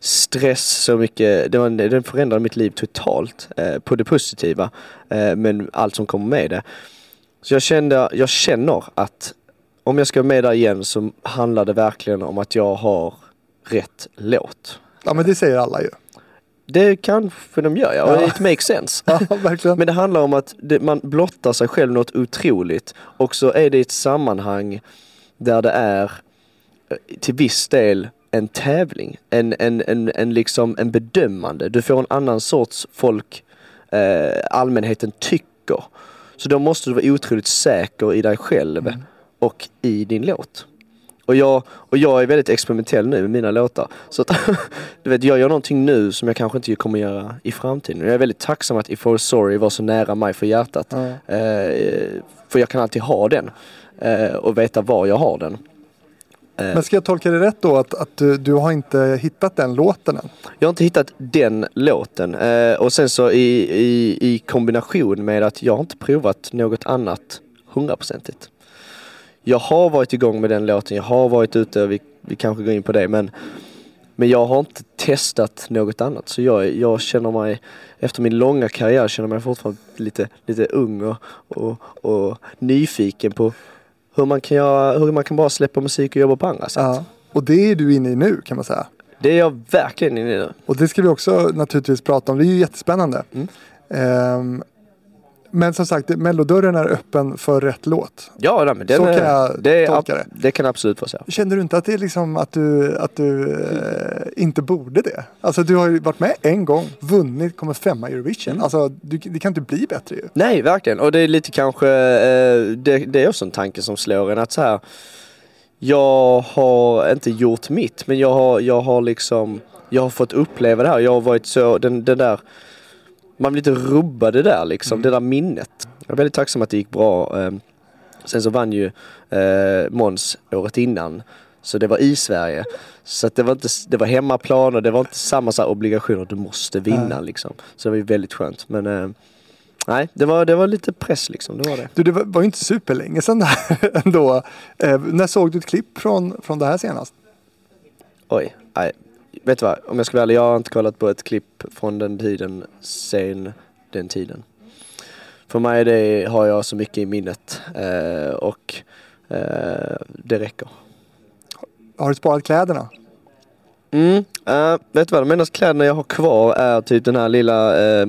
stress, så mycket, det, var, den förändrade mitt liv totalt eh, på det positiva. Eh, men allt som kommer med det. Så jag kände, jag känner att om jag ska med där igen så handlar det verkligen om att jag har rätt låt. Ja men det säger alla ju. Det kanske de gör ja, och Ja. it makes sense. Ja. Men det handlar om att det, man blottar sig själv något otroligt och så är det ett sammanhang där det är eh, till viss del en tävling, en, en, en, en, liksom, en bedömande. Du får en annan sorts folk eh, allmänheten tycker. Så då måste du vara otroligt säker i dig själv och i din låt. Och jag, och jag är väldigt experimentell nu med mina låtar. Så att, du vet, jag gör någonting nu som jag kanske inte kommer göra i framtiden. Jag är väldigt tacksam att If I Sorry var så nära mig för hjärtat. Ja. Eh, för jag kan alltid ha den. Eh, och veta var jag har den. Eh, Men ska jag tolka det rätt då att, att du, du har inte hittat den låten än? Jag har inte hittat den låten. Eh, och sen så i, i, i kombination med att jag har inte provat något annat hundraprocentigt. Jag har varit igång med den låten, jag har varit ute, vi, vi kanske går in på det, men, men jag har inte testat något annat. Så jag, jag känner mig, efter min långa karriär, känner mig fortfarande lite, lite ung och, och, och nyfiken på hur man, kan göra, hur man kan bara släppa musik och jobba på andra sätt. Ja. Och det är du inne i nu kan man säga. Det är jag verkligen inne i nu. Och det ska vi också naturligtvis prata om. Det är ju jättespännande. Mm. Ehm, men som sagt, mellodörren är öppen för rätt låt. Ja, nej, men den, Så är- kan jag det, tolka ab- det kan absolut vara så. Känner du inte att det är liksom att du, att du eh, inte borde det? Alltså du har ju varit med en gång, vunnit, kommer femma i Eurovision. Mm. Alltså du, det kan inte bli bättre ju. Nej, verkligen. Och det är lite kanske, eh, det, det är också en tanke som slår en att så här. Jag har inte gjort mitt, men jag har, jag har liksom, jag har fått uppleva det här. Jag har varit så, den, den där, man blir lite rubbad det där liksom, det där minnet. Jag är väldigt tacksam att det gick bra. eh. Sen så vann ju eh, Måns året innan. Så det var i Sverige. Så det var inte, det var hemmaplan och det var inte samma så obligationer, du måste vinna Nej. liksom. Så det var ju väldigt skönt. Men eh, nej, det var, det var lite press liksom. Det var det. Du, det var, var ju inte superlänge sedan det här ändå. Eh, när såg du ett klipp från, från det här senast? Oj, nej. Vet du vad? Om jag ska vara ärlig, jag har inte kollat på ett klipp från den tiden sen den tiden. För mig det har jag så mycket i minnet eh, och eh, det räcker. Har du sparat kläderna? Mm, eh, vet du vad? De enda kläderna jag har kvar är typ den här lilla, eh,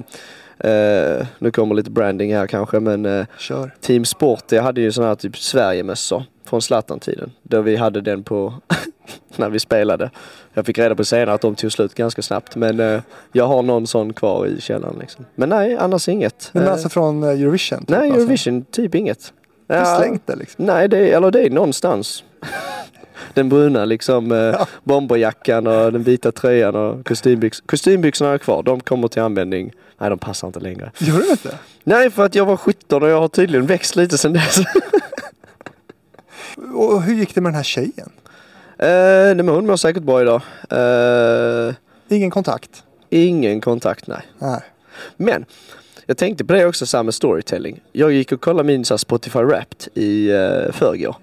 eh, nu kommer lite branding här kanske men Kör. Team Sport, jag hade ju sådana här typ Sverigemössor från Zlatan-tiden. Då vi hade den på när vi spelade. Jag fick reda på senare att de tog slut ganska snabbt men eh, jag har någon sån kvar i källaren liksom. Men nej, annars inget. Men Eh, alltså från eh, Eurovision? typ, nej, alltså. Eurovision, typ inget. Du Ja, slängt det liksom? Nej, det är, eller det är någonstans. Den bruna liksom eh, Ja. bomberjackan och den vita tröjan och kostymbyx kostymbyxorna är kvar. De kommer till användning. Nej, de passar inte längre. Gör du inte? Nej, för att jag var 17 och jag har tydligen växt lite sedan dess. Och hur gick det med den här tjejen? Eh, nej, men hon mår säkert bra idag. Eh, Ingen kontakt? ingen kontakt, nej. Nej. Men jag tänkte på det också, med storytelling. Jag gick och kollade min så här, Spotify Wrapped i uh, förrgår.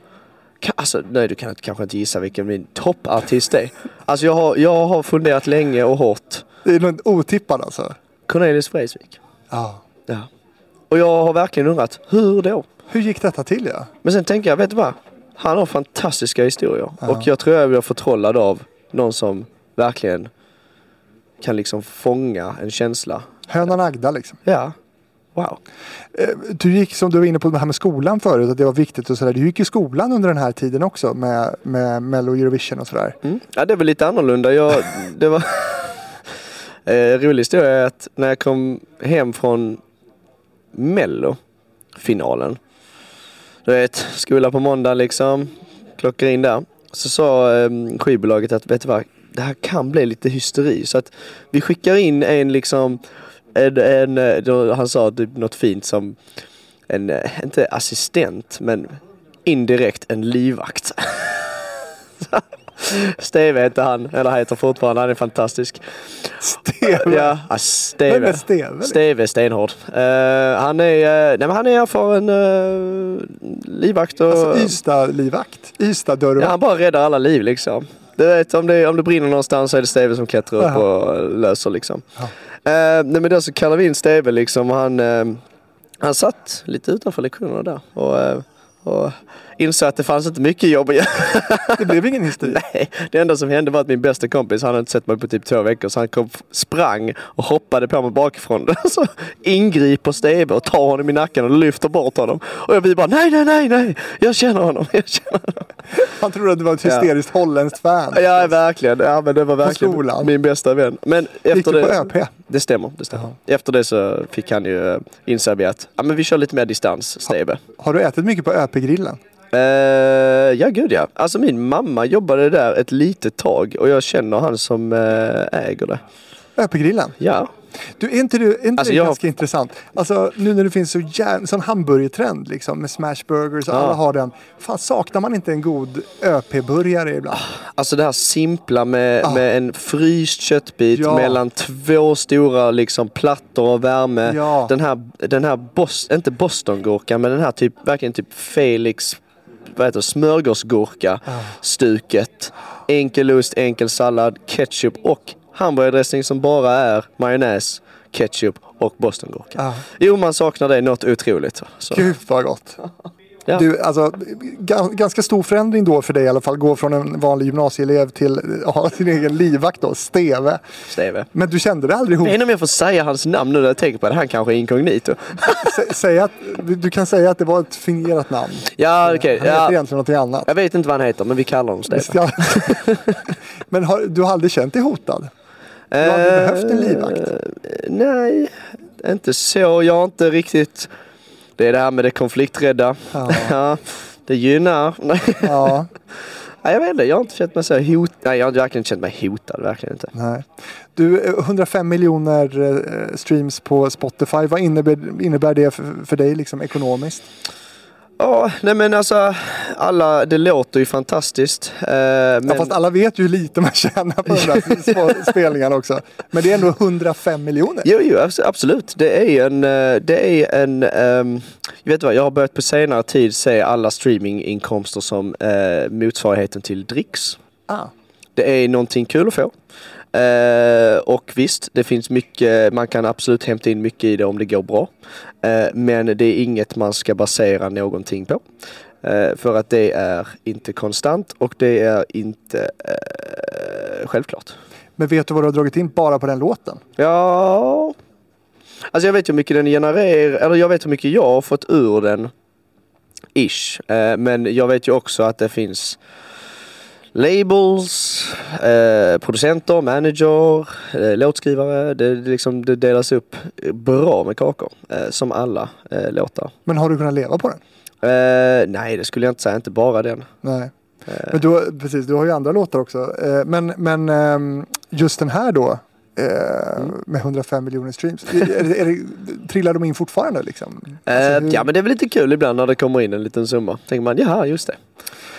Alltså, nej du kan kanske inte gissa vilken min toppartist är. Alltså jag har, jag har funderat länge och hårt. Det är något otippat alltså? Cornelis Vreeswijk. Ja. Ja. Och jag har verkligen undrat, hur då? Hur gick detta till ja? Men sen tänker jag, vet du vad? Han har fantastiska historier. Ja. Och jag tror jag blir förtrollad av någon som verkligen kan liksom fånga en känsla. Hönan Agda liksom. Ja. Wow. Eh, Du gick som du var inne på det här med skolan förut, att det var viktigt och sådär. Du gick i skolan under den här tiden också med, med Mello Eurovision och sådär. Mm. Ja, det väl lite annorlunda. Jag, det var... eh, rolig historia är att när jag kom hem från Mello-finalen. Du vet, skola på måndag liksom. Klockar in där. Så sa eh, skivbolaget att, vet du vad? Det här kan bli lite hysteri. Så att vi skickar in en liksom, en, en, eh, då, han sa typ något fint som en, eh, inte assistent, men indirekt en livvakt. Steve heter han, eller heter fortfarande, han är fantastisk. Steve. Ja, ja, Vem Steve. är Steve? Steve är stenhård. Eh, han är, uh, nej, men han är erfaren uh, livvakt och... Alltså Ystad-livvakt. ja, Ystad-dörrvakt. han bara räddar alla liv liksom. Du vet om det, om det brinner någonstans så är det Steve som klättrar upp och löser liksom. Ja. Eh, nej men då så kallar vi in Steve liksom och han, eh, han satt lite utanför lektionerna där och, eh, och insåg att det fanns inte mycket jobb att göra. Det blev ingen hysteri. Nej, det enda som hände var att min bästa kompis, han hade inte sett mig på typ två veckor, så han kom, sprang och hoppade på mig bakifrån. Så ingriper Steve och tar honom i nacken och lyfter bort honom. Och jag blir bara nej, nej, nej, nej, jag känner honom, jag känner honom. Han trodde att du var ett hysteriskt holländskt fan. Ja, verkligen. Ja, men det var verkligen skolan. min bästa vän. Men efter Gick du det, på ÖP? Det stämmer, det stämmer. Efter det så fick han ju, eh, inser vi att, ja men vi kör lite mer distans, Steve. Har du ätit mycket på ÖP-grillen? Eh, ja, gud ja. Alltså min mamma jobbade där ett litet tag och jag känner han som eh, äger det. ÖP-grillen? Ja. Du, är inte, du, är inte Alltså, det jag- ganska intressant? Alltså nu när det finns så jävla, sån hamburgertrend liksom med smashburgers och Ja. alla har den. Fan saknar man inte en god ÖP-burgare ibland? Alltså det här simpla med, Ah. med en fryst köttbit Ja. mellan två stora liksom plattor och värme. Ja. Den här, den här Bos, inte bostongurkan men den här typ, verkligen typ Felix vad heter det, smörgåsgurka stuket. Enkel ost, enkel sallad, ketchup och hamburgardressing som bara är majonnäs, ketchup och bostongurka. Jo, man saknar det något otroligt. Så, Gud vad gott. Ja. Du, alltså, ga- ganska stor förändring då för dig i alla fall. Gå från en vanlig gymnasieelev till att ha sin egen livvakt då, Steve. Steve. Men du kände dig aldrig Jag hot? vet inte om jag får säga hans namn nu när jag tänker på det. Han kanske är inkognito. Att, du kan säga att det var ett fingerat namn. Ja, okej. Han heter Ja. egentligen någonting annat. Jag vet inte vad han heter, men vi kallar honom Stefan. Ja. Men har, du har aldrig känt dig hotad? Du har aldrig behövt en livvakt? Eh, Nej, inte så. Jag har inte riktigt... Det är det här med det konflikträdda. Ja. Det gynnar. Nej, Ja, jag vet inte. Jag har inte känt mig så hot... Nej, jag har verkligen inte känt mig hotad. Verkligen inte. nej. Du, eh, 105 miljoner eh, streams på Spotify. Vad innebär, innebär det för, för dig liksom ekonomiskt? Ja, nej men alltså alla, det låter ju fantastiskt. Eh, men, Ja, fast alla vet ju hur lite man tjänar på de där spelningarna också. Men det är ändå 100 miljoner. Jo, jo, abs- absolut. Det är en, eh, det är en, ehm, jag vet vad, jag har börjat på senare tid se alla streaminginkomster som eh, motsvarigheten till dricks. Ah. Det är någonting kul att få. Eh, och visst, det finns mycket, man kan absolut hämta in mycket i det om det går bra. Eh, men det är inget man ska basera någonting på. Eh, för att det är inte konstant och det är inte självklart. Men vet du vad du har dragit in bara på den låten? Ja, alltså jag vet hur mycket den genererar, eller jag vet hur mycket jag har fått ur den. Ish. Men jag vet ju också att det finns labels, eh, producenter, manager, eh, låtskrivare. Det, det, liksom, det delas upp bra med kakor. Eh, som alla eh, låtar. Men har du kunnat leva på den? Eh, nej, det skulle jag inte säga. Inte bara den. Nej. Eh, Men du, har- precis, du har ju andra låtar också. Men, men ehm, just den här då Mm. med 105 miljoner streams. Är, är det, trillar de in fortfarande liksom? Alltså, Eh, hur- ja men det är väl lite kul ibland när det kommer in en liten summa. Tänker man, jaha just det.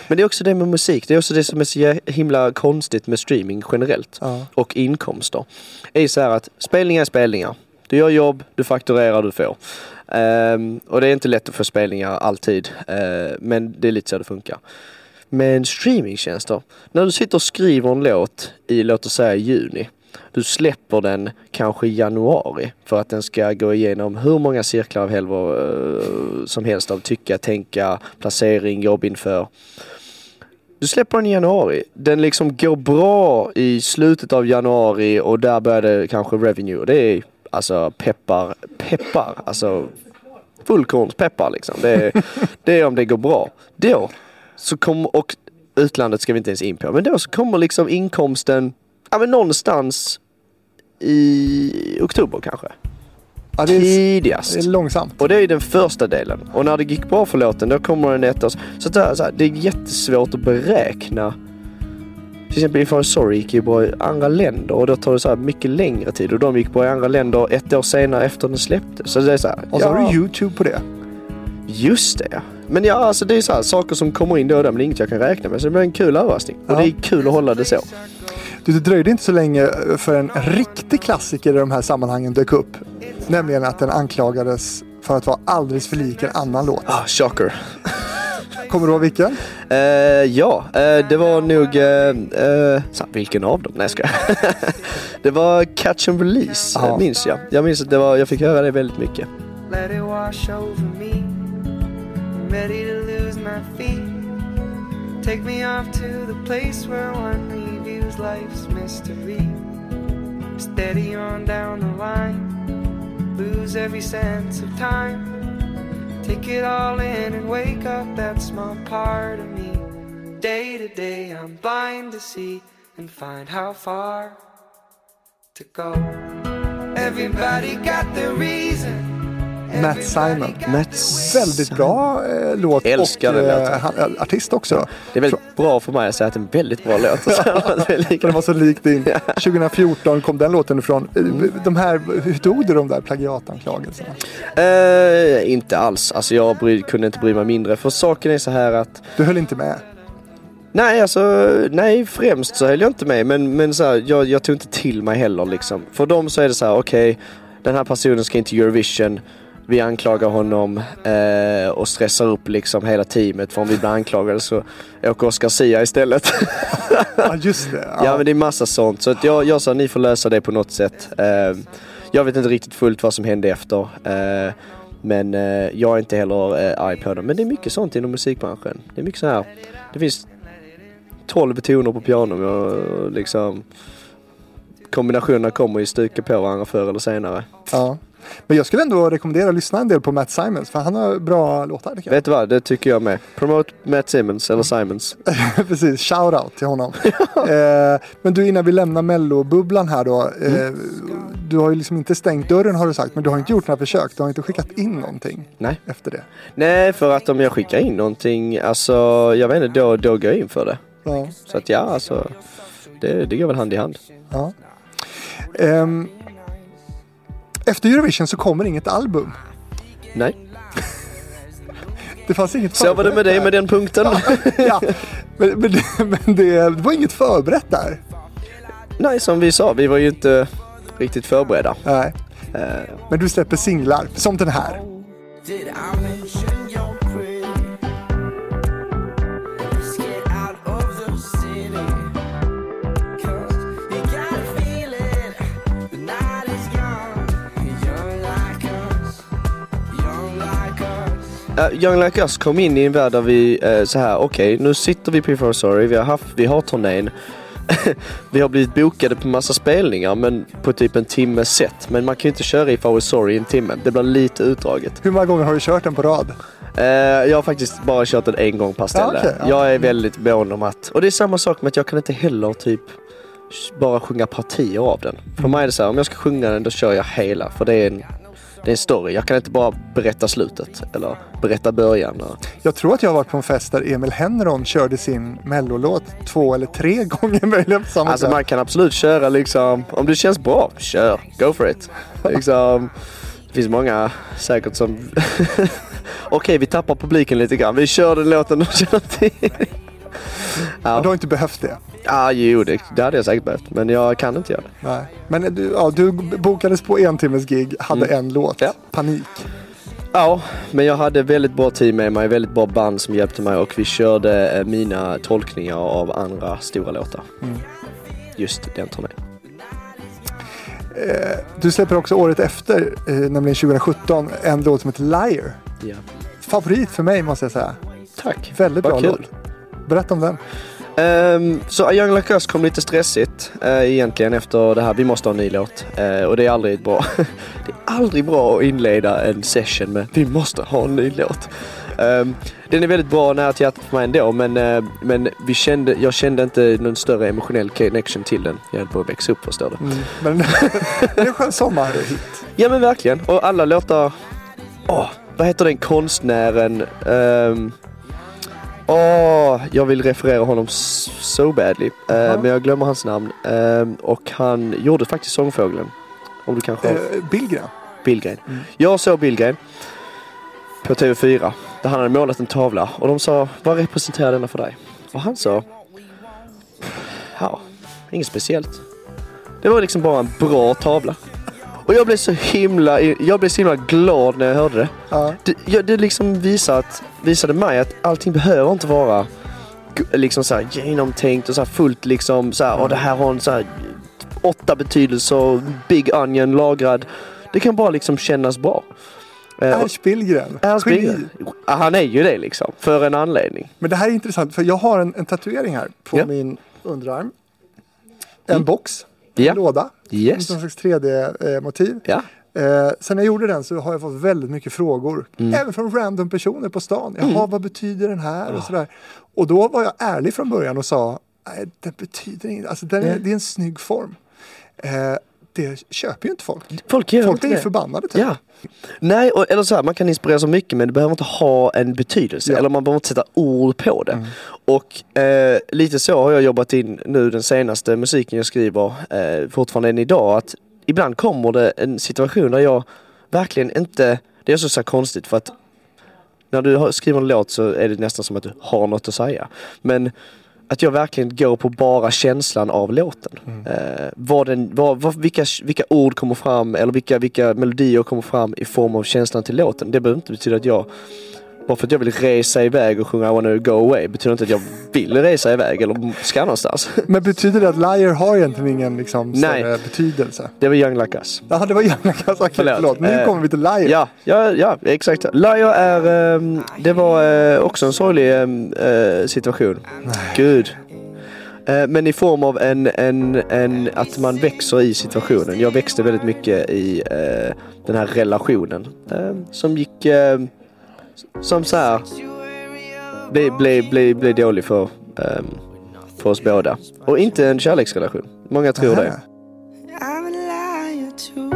Men det är också det med musik. Det är också det som är så himla konstigt med streaming generellt. Ja. Och inkomster. Det är så här att spelningar är spelningar. Du gör jobb, du fakturerar, du får. Ehm, och det är inte lätt att få spelningar alltid. eh, men det är lite så det funkar. Men streamingtjänster. När du sitter och skriver en låt i, låt oss säga juni. Du släpper den kanske i januari för att den ska gå igenom hur många cirklar av helvete eh, som helst av tycka, tänka, placering, jobb inför. Du släpper den i januari. Den liksom går bra i slutet av januari och där börjar det kanske revenue. Det är alltså peppar, peppar, alltså fullkornspeppar liksom. Det är, det är om det går bra. Då så kommer, och utlandet ska vi inte ens in på, men då så kommer liksom inkomsten, ja men någonstans i oktober kanske. Ja, det, är, Tidigast. det är långsamt. Och det är den första delen. Och när det gick bra för låten då kommer den ett år. Så, det, är så här, det är jättesvårt att beräkna. Till exempel Inför Sorry gick ju bra i andra länder och då tar det så här mycket längre tid. Och de gick bra i andra länder ett år senare efter den släpptes. Så det är så här, Och så ja, har du YouTube på det. Just det ja. Men ja, alltså det är så här, saker som kommer in då och då men det är inget jag kan räkna med. Så det blir en kul överraskning. Och Ja. det är kul att hålla det så. Du, det dröjde inte så länge för en riktig klassiker i de här sammanhangen dök upp. Nämligen att den anklagades för att vara alldeles för lik en annan låt. Ah, shocker. Kommer du ihåg vilken? Eh, ja, eh, det var nog... eh, eh, så, vilken av dem? Nej, jag skojar. Det var Catch and Release, Ja. eh, minns jag. Jag minns att det var, jag fick höra det väldigt mycket. Let it wash over me. Ready to lose my feet. Take me off to the place where one reviews life's mystery. Steady on down the line. Lose every sense of time. Take it all in and wake up that small part of me. Day to day, I'm blind to see and find how far to go. Everybody got their reason. Matt Simon. Matt Väldigt bra eh, låt Älskar och eh, han- artist också. Det är väldigt bra för mig att säga att det är en väldigt bra låt. Den var så lik din. 2014 kom den låten ifrån. Eh, De här, hur tog du de där plagiatanklagelserna? Eh, inte alls. Alltså jag bry, kunde inte bry mig mindre. För saken är så här att Du höll inte med? Nej, alltså nej främst så höll jag inte med. Men, men så här, jag, jag tog inte till mig heller liksom. För dem så är det så här, okej, den här personen ska inte Eurovision. Vi anklagar honom eh, och stressar upp liksom hela teamet. För om vi blir anklagade så åker Oscar Sia istället. Ja, just det. ja men det är massa sånt. Så att jag, jag sa ni får lösa det på något sätt. Eh, jag vet inte riktigt fullt vad som hände efter. Eh, men eh, jag är inte heller eh, arg på dem. Men det är mycket sånt inom musikbranschen. Det är mycket så här. Det finns 12 toner på piano och liksom kombinationerna kommer ju stuka på varandra förr eller senare. Ja. Men jag skulle ändå rekommendera att lyssna en del på Matt Simons för han har bra låtar. Vet du vad? Det tycker jag med. Promote Matt Simmons eller Simons. Precis, shout out till honom. eh, men du innan vi lämnar mellobubblan här då. Eh, Mm. Du har ju liksom inte stängt dörren har du sagt men du har inte gjort några försök. Du har inte skickat in någonting Nej. efter det. Nej, för att om jag skickar in någonting, alltså jag vet inte, då, då går jag in för det. Ja. Så att ja, alltså det, det går väl hand i hand. Ja. Ehm, efter Eurovision så kommer inget album. Nej. Det fanns inget Så var det med dig med den punkten. ja, men, men, det, men det, det var inget förberett där. Nej, som vi sa, vi var ju inte riktigt förberedda. Nej. Eh, Men du släpper singlar, som den här. Uh, Young Like Us kom in i en värld där vi eh, så här, okej nu sitter vi på I Sorry, vi har, haft, vi har turnén. vi har blivit bokade på massa spelningar men på typ en timmes set. Men man kan ju inte köra If I Was Sorry i en timme. Det blir lite utdraget. Hur många gånger har du kört den på rad? Eh, jag har faktiskt bara kört den en gång per ställe. Ja, okej, ja. Jag är väldigt mån om att... Och det är samma sak med att jag kan inte heller typ bara sjunga partier av den. För mig är det så här, om jag ska sjunga den då kör jag hela. För det är en, det är en story. Jag kan inte bara berätta slutet eller berätta början. Jag tror att jag har varit på en fest där Emil Henron körde sin mellolåt två eller tre gånger möjligen på samma Alltså kväll. man kan absolut köra liksom, om det känns bra, kör, go for it. Liksom, det finns många säkert som, okej vi tappar publiken lite grann, vi kör den låten de känner till. Ja. Du har inte behövt det. Ja, jo det, det hade jag säkert behövt, men jag kan inte göra det. Nej. Men du, ja, du bokades på en timmes gig, hade en låt. Mm. Ja. Panik. Ja, men jag hade väldigt bra team med mig, väldigt bra band som hjälpte mig och vi körde eh, mina tolkningar av andra stora låtar. Just den turnén. Du släpper också året efter, eh, nämligen 2017, en låt som heter Liar. Ja. Favorit för mig måste jag säga. Tack. Väldigt Vad bra kul. låt. Berätta om den. Um, så A Young Like Us kom lite stressigt uh, egentligen efter det här. Vi måste ha en ny låt. Eh, och det är aldrig bra. det är aldrig bra att inleda en session med vi måste ha en ny låt. Ehm, den är väldigt bra nära till hjärtat för mig ändå men, eh, men vi kände, jag kände inte någon större emotionell connection till den. Jag höll på att växa upp förstår du. Mm. Men det är en skön sommarhit. Ja men verkligen. Och alla låtar... Åh, vad heter den konstnären? Ehm, Åh, jag vill referera honom so badly. Eh, Jaha. men jag glömmer hans namn. Ehm, och han gjorde faktiskt Sångfågeln. Om du kanske har Eh, Billgren. Billgren. Jag såg Billgren på TV4 där han hade målat en tavla och de sa vad representerar denna för dig? Och han sa ja, inget speciellt. Det var liksom bara en bra tavla. Och jag blev så himla, jag blev så himla glad när jag hörde det. Ja. Det, ja, det liksom visar att, visade mig att allting behöver inte vara liksom så här genomtänkt och så fullt liksom så här, och det här har en så här åtta betydelser, big onion lagrad. Det kan bara liksom kännas bra. Eh, Ernst Billgren. Ernst Geni. Billgren. Ja, Han är ju det liksom, för en anledning. Men det här är intressant för jag har en, en tatuering här på Ja. Mm. min underarm. En box, en Ja. låda. Yes. Någon slags 3D-motiv. Ja. Eh, sen jag gjorde den så har jag fått väldigt mycket frågor. Mm. Även från random personer på stan. Jaha, vad betyder den här? Och, sådär. och då var jag ärlig från början och sa, nej, det betyder inget. Alltså, den är, det är en snygg form. Eh, det köper ju inte folk. Folk gör Folk inte blir det. förbannade. Typ. Ja. Nej, och, eller så här, man kan inspireras av mycket men det behöver inte ha en betydelse. Ja. Mm. Eller man behöver inte sätta ord på det. Och eh, lite så har jag jobbat in nu den senaste musiken jag skriver, eh, fortfarande än idag. Att ibland kommer det en situation där jag verkligen inte, det är så, så konstigt för att när du skriver en låt så är det nästan som att du har något att säga. Men att jag verkligen går på bara känslan av låten. Eh, vad den, vad, vad, vilka, vilka ord kommer fram eller vilka, vilka melodier kommer fram i form av känslan till låten. Det behöver inte betyda att jag, bara för att jag vill resa iväg och sjunga I wanna go away, betyder inte att jag vill resa iväg eller ska någonstans. Men betyder det att liar har egentligen ingen liksom, Nej. betydelse? Det var Young Like Us. Jaha, det var gärna Okej, Förlåt. förlåt. Nu Eh, kommer vi till liar. Ja, ja, ja exakt. Liar är, ehm, det var eh, också en sorglig ehm, eh, situation. Gud. Eh, men i form av en, en, en, att man växer i situationen. Jag växte väldigt mycket i eh, den här relationen. eh, som gick, eh, som så här, blev, blev, blev, blev dålig för, ehm, för oss båda. Och inte en kärleksrelation. Många tror det. Nähä. I'm a liar too.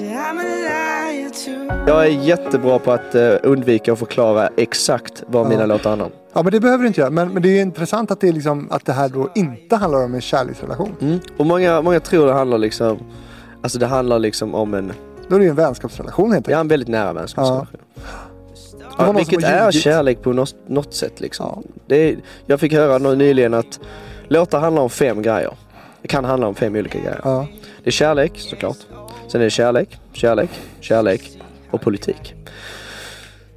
I'm a liar too. Jag är jättebra på att eh, undvika att förklara exakt vad mina låtar handlar om. Ja, men det behöver du inte göra. Men, men det är intressant att det, liksom, att det här då inte handlar om en kärleksrelation. Mm. Och många, många tror det handlar liksom Alltså det handlar liksom om en, Då är det ju en vänskapsrelation helt ja, enkelt. en väldigt nära vänskapsrelation. Ja, någon vilket är kärlek på något, något sätt liksom. Ja. Det jag fick höra nyligen att låtar handlar om fem grejer. Det kan handla om fem olika grejer. Ja. Det är kärlek såklart. Sen är det kärlek, kärlek, kärlek och politik.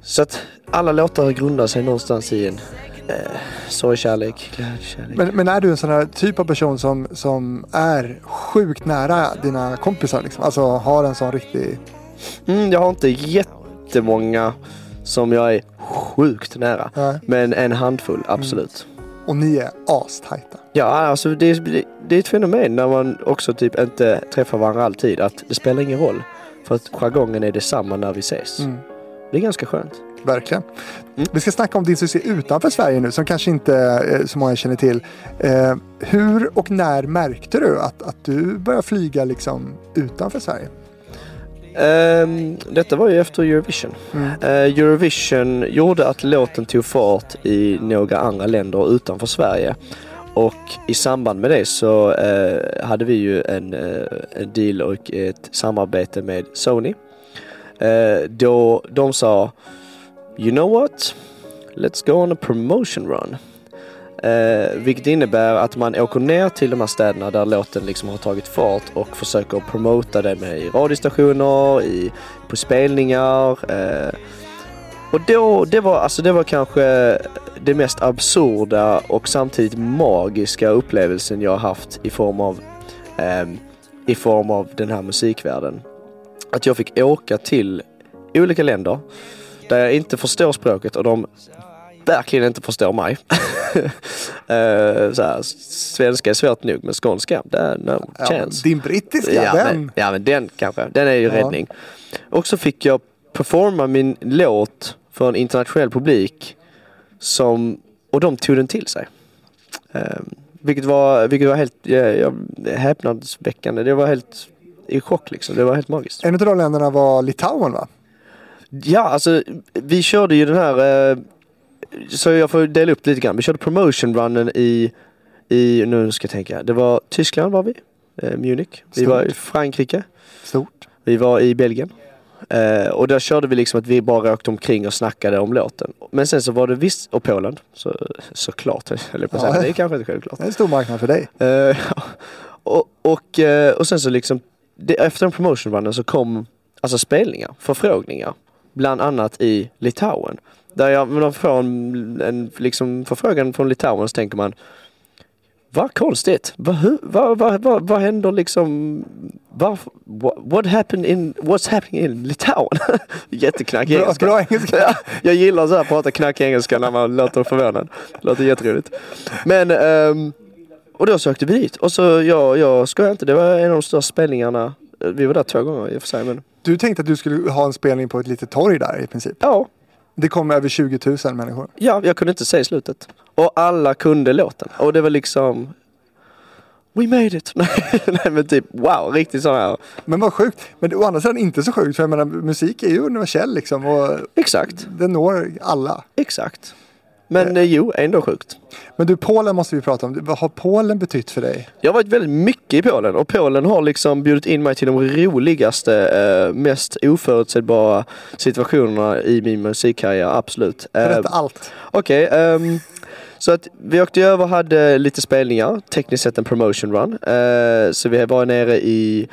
Så att alla låtar grundar sig någonstans i en eh, sorgkärlek, glädjekärlek. Men, men är du en sån här typ av person som, som är sjukt nära dina kompisar? Liksom? Alltså har en sån riktig... Mm, jag har inte jättemånga som jag är sjukt nära. Nej. Men en handfull, absolut. Och ni är astajta. Ja, alltså det, det, det är ett fenomen när man också typ inte träffar varandra alltid. Att det spelar ingen roll. För att jargongen är detsamma när vi ses. Mm. Det är ganska skönt. Verkligen. Mm. Vi ska snacka om din succé utanför Sverige nu som kanske inte eh, så många känner till. Eh, hur och när märkte du att, att du började flyga liksom utanför Sverige? Ehm, detta var ju efter Eurovision. Mm. Eh, Eurovision gjorde att låten tog fart i några andra länder utanför Sverige. Och i samband med det så eh, hade vi ju en, eh, en deal och ett samarbete med Sony. Eh, då de sa You know what? Let's go on a promotion run. Eh, vilket innebär att man åker ner till de här städerna där låten liksom har tagit fart och försöker promota den i radiostationer, i, på spelningar. Eh, och då, det var, alltså det var kanske det mest absurda och samtidigt magiska upplevelsen jag har haft i form av, eh, i form av den här musikvärlden. Att jag fick åka till olika länder där jag inte förstår språket och de verkligen inte förstår mig. Eh, så här, svenska är svårt nog men skånska, det är no Ja, chance. din brittiska, Ja den. men, ja men den kanske, den är ju Ja. räddning. Och så fick jag performa min låt för en internationell publik som, och de tog den till sig. Um, vilket var, vilket var helt ja, häpnadsväckande. Det var helt i chock liksom. Det var helt magiskt. En av de länderna var Litauen va? Ja, alltså vi körde ju den här, eh, så jag får dela upp lite grann. Vi körde promotion runnen i, i nu ska jag tänka, det var Tyskland var vi, eh, Munich. Vi Stort. var i Frankrike, Stort. vi var i Belgien. Eh, och där körde vi liksom att vi bara åkte omkring och snackade om låten. Men sen så var det visst, och Polen, så, såklart höll jag på att säga. Ja. Det är kanske inte självklart. Det är en stor marknad för dig. Eh, och, och, eh, och sen så liksom, det, efter den promotion runnen så kom alltså spelningar, förfrågningar. Bland annat i Litauen. Där jag, när man får en, en liksom förfrågan från Litauen så tänker man vad konstigt. Vad, hur, vad, vad, vad, vad händer liksom? Varför, what, what happened in, what's happening in Litauen? Jätteknackig Bra, engelska. bra engelska. Ja, jag gillar så här att prata knackig engelska när man låter förvånad. Låter jätteroligt. Men, ehm, och då sökte vi dit. Och så, jag, jag skojar inte, det var en av de största spelningarna. Vi var där två gånger i och för sig men Du tänkte att du skulle ha en spelning på ett litet torg där i princip. ja, Det kom över 20 000 människor. ja, jag kunde inte säga slutet. Och alla kunde låten. Och det var liksom We made it! Nej men typ wow, riktigt sån här. Men vad sjukt. Men å andra sidan inte så sjukt för jag menar musik är ju universell liksom och Exakt, den når alla. exakt. Men eh, jo, ändå sjukt. Men du, Polen måste vi prata om. Vad har Polen betytt för dig? Jag har varit väldigt mycket i Polen och Polen har liksom bjudit in mig till de roligaste, eh, mest oförutsägbara situationerna i min musikkarriär, absolut. Eh, Berätta allt. Okej, ehm, så att vi åkte över och hade lite spelningar, tekniskt sett en promotion run. Eh, så vi var nere i,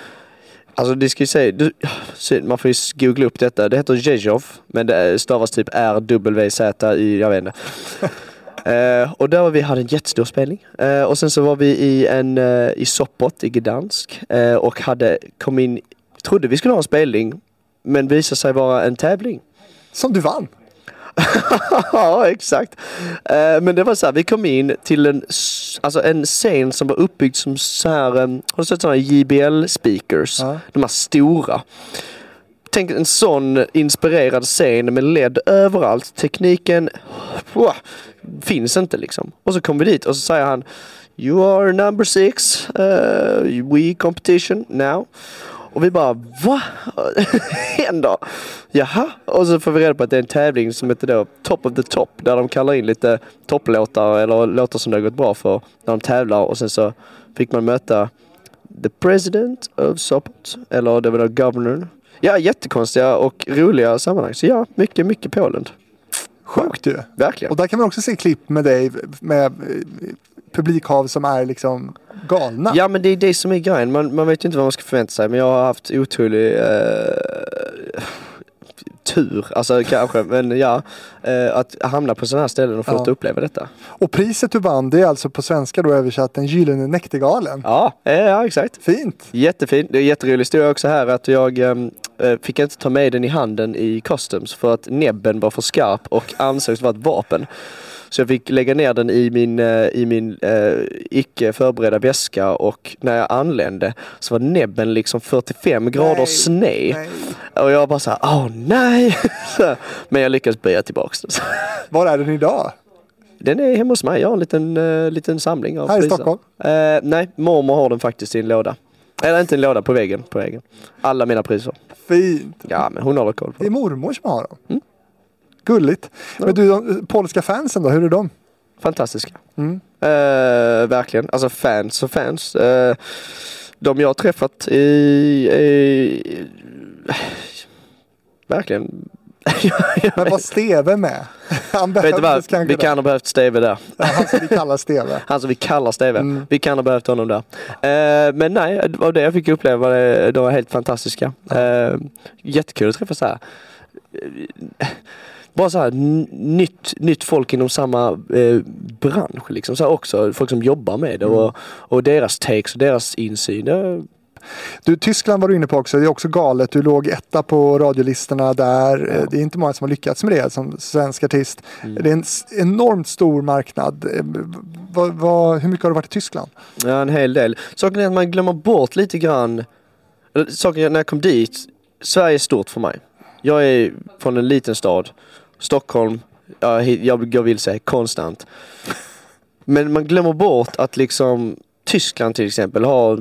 alltså det ska ju säga, du, man får ju googla upp detta, det heter Zjezjov, men det stavas typ R-W-Z i, jag vet inte. Eh, och där var vi hade en jättestor spelning. Eh, och sen så var vi i en, eh, i Sopot i Gdansk och hade, kom in, trodde vi skulle ha en spelning, men visade sig vara en tävling. Som du vann. ja, exakt. Eh, men det var så här, vi kom in till en, alltså en scen som var uppbyggd som så här, eh, har du sett sådana JBL speakers? Ja. De här stora. Tänk en sån inspirerad scen med LED överallt. Tekniken wow, finns inte liksom. Och så kom vi dit och så säger han You are number six, uh, we competition now. Och vi bara va? händer? Jaha? Och så får vi reda på att det är en tävling som heter då Top of the Top där de kallar in lite topplåtar eller låtar som det har gått bra för när de tävlar och sen så fick man möta the president of Sopot. Eller det var då governor. Ja, jättekonstiga och roliga sammanhang. Så ja, mycket, mycket Polen. Sjukt ju. Verkligen. Och där kan man också se klipp med dig med publikhav som är liksom galna. Ja men det är det som är grejen. Man, man vet ju inte vad man ska förvänta sig. Men jag har haft otrolig eh, tur, alltså kanske, men ja. Eh, att hamna på sådana här ställen och få Ja. uppleva detta. Och priset du vann det är alltså på svenska då översatt den gyllene näktergalen. Ja, eh, ja exakt. Fint. Jättefint. Det är jätterolig historia också här att jag ehm, eh, fick inte ta med den i handen i customs för att näbben var för skarp och ansågs vara ett vapen. Så jag fick lägga ner den i min, eh, i min eh, icke förberedda väska och när jag anlände så var näbben liksom 45 grader sned. Och jag bara såhär, åh nej! Men jag lyckades böja tillbaks den. Var är den idag? Den är hemma hos mig. Jag har en liten, eh, liten samling av Här i priser. Stockholm? Eh, nej, mormor har den faktiskt i en låda. Eller inte en låda, på väggen. På väggen. Alla mina priser. Fint. Ja, men hon håller koll på Det är det. mormor som har dem. Mm. Gulligt. Men du, de polska fansen då, hur är de? Fantastiska. Mm. Eh, verkligen. Alltså fans och fans. Eh, de jag har träffat i... i verkligen. Men var Steve med? Han Vet du vad? Vi där. kan ha behövt Steve där. Ja, han som vi kallar Steve. Han som vi kallar Steve. Mm. Vi kan ha behövt honom där. Eh, men nej, var det jag fick uppleva. Det, de var helt fantastiska. Eh, jättekul att träffa så här. Eh, Bara så här nytt, nytt folk inom samma eh, bransch liksom. Så också folk som jobbar med det Mm. och, och deras takes och deras insyn. Det, Du, Tyskland var du inne på också. Det är också galet. Du låg etta på radiolistorna där. Eh, Det är inte många som har lyckats med det som svensk artist. Mm. Det är en enormt stor marknad. Eh, Vad, vad, hur mycket har du varit i Tyskland? ja, en hel del. Saken är att man glömmer bort lite grann. Saken är, när jag kom dit, Sverige är stort för mig. Jag är från en liten stad. Stockholm, jag, jag vill säga konstant. Men man glömmer bort att liksom Tyskland till exempel har,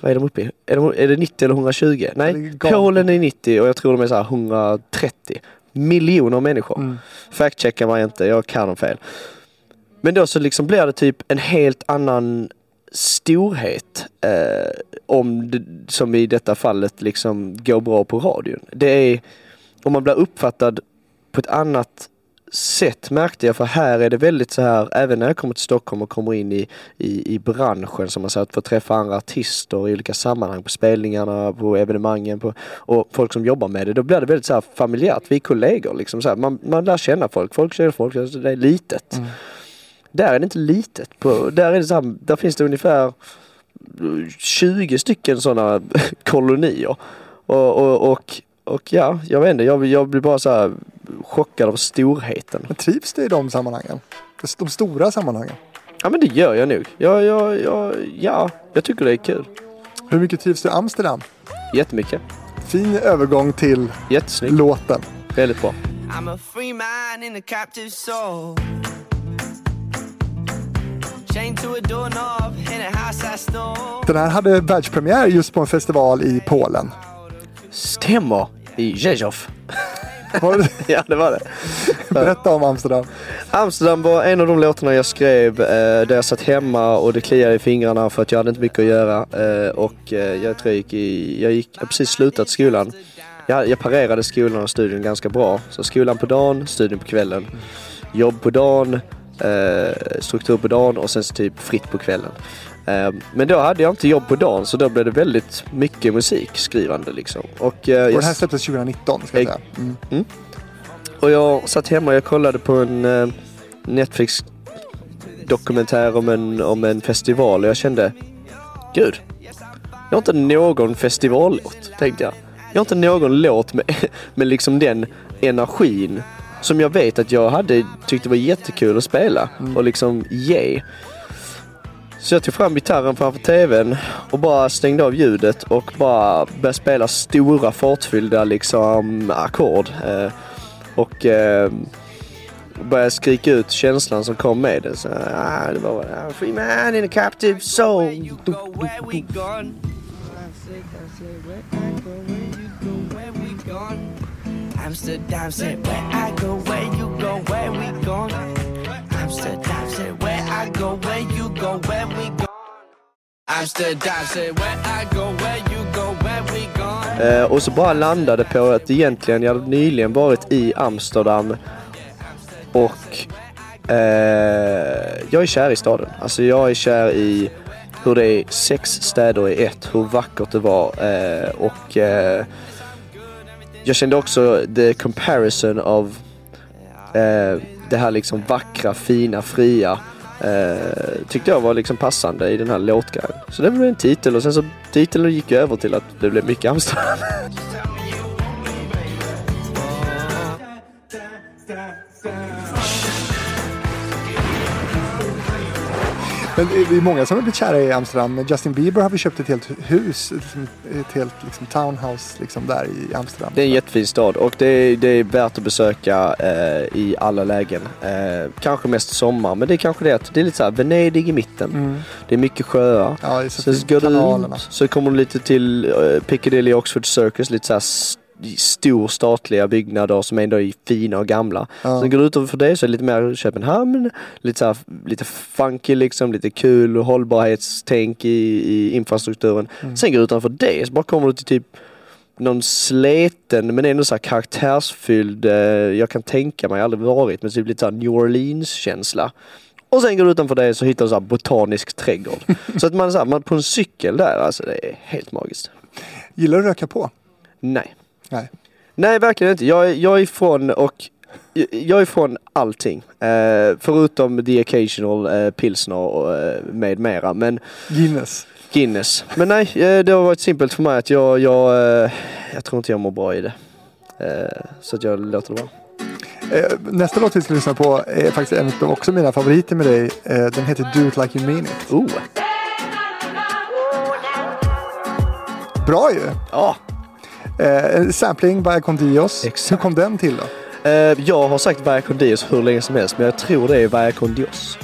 vad är de uppe i? Är, de, är det 90 eller 120? Det är Nej. Polen är 90 och jag tror de är så här 130 miljoner människor. Mm. Fact-checka mig inte, jag kan dem fel. Men då så liksom blir det typ en helt annan storhet eh, om det, som i detta fallet liksom går bra på radion. Det är om man blir uppfattad på ett annat sätt märkte jag för här är det väldigt så här även när jag kommer till Stockholm och kommer in i, i, i branschen som man säger att få träffa andra artister i olika sammanhang på spelningarna, på evenemangen på, och folk som jobbar med det. Då blir det väldigt så här familjärt. Vi är kollegor liksom så här. Man, man lär känna folk. Folk känner folk. Alltså, det är litet. Mm. Där är det inte litet. På, där, är det så här, där finns det ungefär 20 stycken sådana kolonier. Och, och, och, och ja, jag vet inte. Jag, jag blir bara så här chockad av storheten. Men trivs du i de sammanhangen? De stora sammanhangen? Ja men det gör jag nog. Jag, jag, jag, ja, jag tycker det är kul. Hur mycket trivs du i Amsterdam? Jättemycket. Fin övergång till Jättesnyggt. låten. Väldigt bra. I'm a free man in a captive soul. Den här hade världspremiär just på en festival i Polen. Stämmer. I Rzeszów. Var det- Ja det var det. Berätta om Amsterdam. Amsterdam var en av de låtarna jag skrev eh, där jag satt hemma och det kliade i fingrarna för att jag hade inte mycket att göra. Eh, och eh, jag tror jag gick i, jag gick, jag precis slutat skolan. Jag, jag parerade skolan och studion ganska bra. Så skolan på dagen, studion på kvällen. Jobb på dagen, eh, struktur på dagen och sen så typ fritt på kvällen. Eh, men då hade jag inte jobb på dagen så då blev det väldigt mycket musikskrivande liksom. Och, eh, Och jag den här släpptes 2019 ska jag säga. Mm. och jag satt hemma och jag kollade på en eh, Netflix dokumentär om en, om en festival och jag kände Gud, jag har inte någon festivallåt, tänkte jag. Jag har inte någon låt med, med liksom den energin som jag vet att jag hade tyckt det var jättekul att spela och liksom ge. Så jag tog fram gitarren framför tvn och bara stängde av ljudet och bara började spela stora fartfyllda liksom ackord. Eh, och eh, började skrika ut känslan som kom med det. Så, ah, det var ah, Free man in a captive soul. Amsterdam said where I go, where you go, where we gone. Amsterdam said i go, where you go, when we go Amsterdam, say where I go, where you go, when we gone. Eh, och så bara landade på att egentligen, jag hade nyligen varit i Amsterdam och eh, jag är kär i staden. Alltså jag är kär i hur det är sex städer i ett, hur vackert det var eh, och eh, jag kände också the comparison av eh, det här liksom vackra, fina, fria eh, tyckte jag var liksom passande i den här låtgrejen. Så det blev en titel och sen så titeln gick över till att det blev mycket Amsterdam. Men det är många som har blivit kära i Amsterdam. Justin Bieber har vi köpt ett helt hus, ett helt liksom, townhouse liksom, där i Amsterdam. Det är en jättefin stad och det är, det är värt att besöka eh, i alla lägen. Eh, kanske mest sommar, men det är kanske det att det är lite så här Venedig i mitten. Mm. Det är mycket sjöar. Ja, det är så Sen går du så kommer du lite till eh, Piccadilly Oxford Circus, lite så här stor statliga byggnader som ändå är fina och gamla. Ja. Sen går du utanför det så är det lite mer Köpenhamn, lite så här, lite funky liksom, lite kul och hållbarhetstänk i, i infrastrukturen. Mm. Sen går du utanför det så bara kommer du till typ någon sleten men ändå så här karaktärsfylld, eh, jag kan tänka mig, aldrig varit, men typ lite så här New Orleans känsla. Och sen går du utanför det så hittar du så botanisk trädgård. så att man, så här, man på en cykel där, alltså det är helt magiskt. Gillar du att röka på? Nej. Nej. Nej, verkligen inte. Jag, jag är ifrån och jag är ifrån allting. Eh, förutom the occasional eh, pilsner och, eh, med mera. Men Guinness. Guinness. Men nej, eh, det har varit simpelt för mig att jag, jag, eh, jag tror inte jag mår bra i det. Så att jag låter det vara. Nästa låt vi ska lyssna på är faktiskt en av också mina favoriter med dig. Den heter Do It Like You Mean It. Oh, Bra ju! ja. Eh, sampling by Condios. Exakt. Hur kom den till då? Eh, jag har sagt Vaya con Dios hur länge som helst men jag tror det är Vaya con Dios.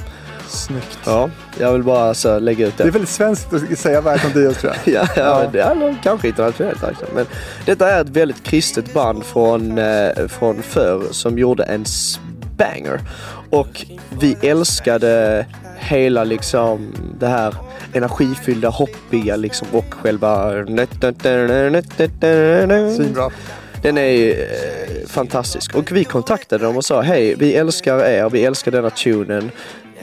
Snyggt. Ja, jag vill bara så lägga ut Det det. är väldigt svenskt att säga by Condios tror jag. Ja, ja, Ja. det är kanske internationellt också. Men detta är ett väldigt kristet band från, eh, från förr som gjorde en banger. Och vi älskade hela liksom det här energifyllda, hoppiga liksom och själva... Svinbra. Den är eh, fantastisk. Och vi kontaktade dem och sa hej, vi älskar er, vi älskar denna tunen.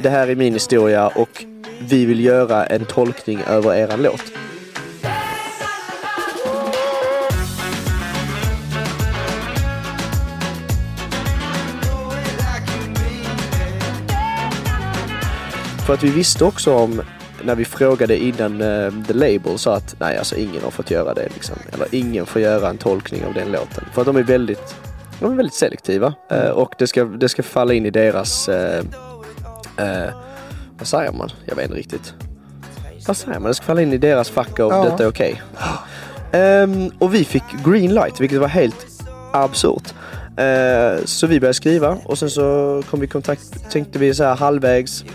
Det här är min historia och vi vill göra en tolkning över eran låt. För att vi visste också om, när vi frågade innan eh, The Label, sa att nej alltså ingen har fått göra det liksom. Eller ingen får göra en tolkning av den låten. För att de är väldigt, de är väldigt selektiva. Eh, och det ska, det ska falla in i deras, eh, vad säger man? Jag vet inte riktigt. Vad säger man? Det ska falla in i deras fack av Ja. detta är okej. Ehm, och vi fick green light, vilket var helt absurt. Så vi började skriva och sen så kom vi i kontakt, tänkte vi så här halvvägs.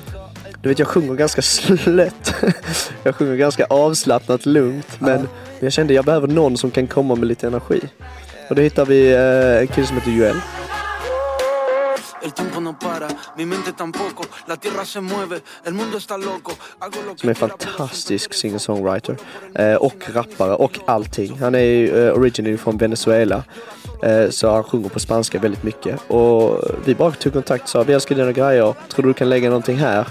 Du vet jag sjunger ganska slött. jag sjunger ganska avslappnat, lugnt. Men jag kände jag behöver någon som kan komma med lite energi. Och då hittade vi eh, en kille som heter Joel. Som är en fantastisk singer-songwriter. Eh, och rappare och allting. Han är ju eh, originally från Venezuela. Eh, så han sjunger på spanska väldigt mycket. Och vi bara tog kontakt och sa vi älskar dina grejer. Tror du du kan lägga någonting här?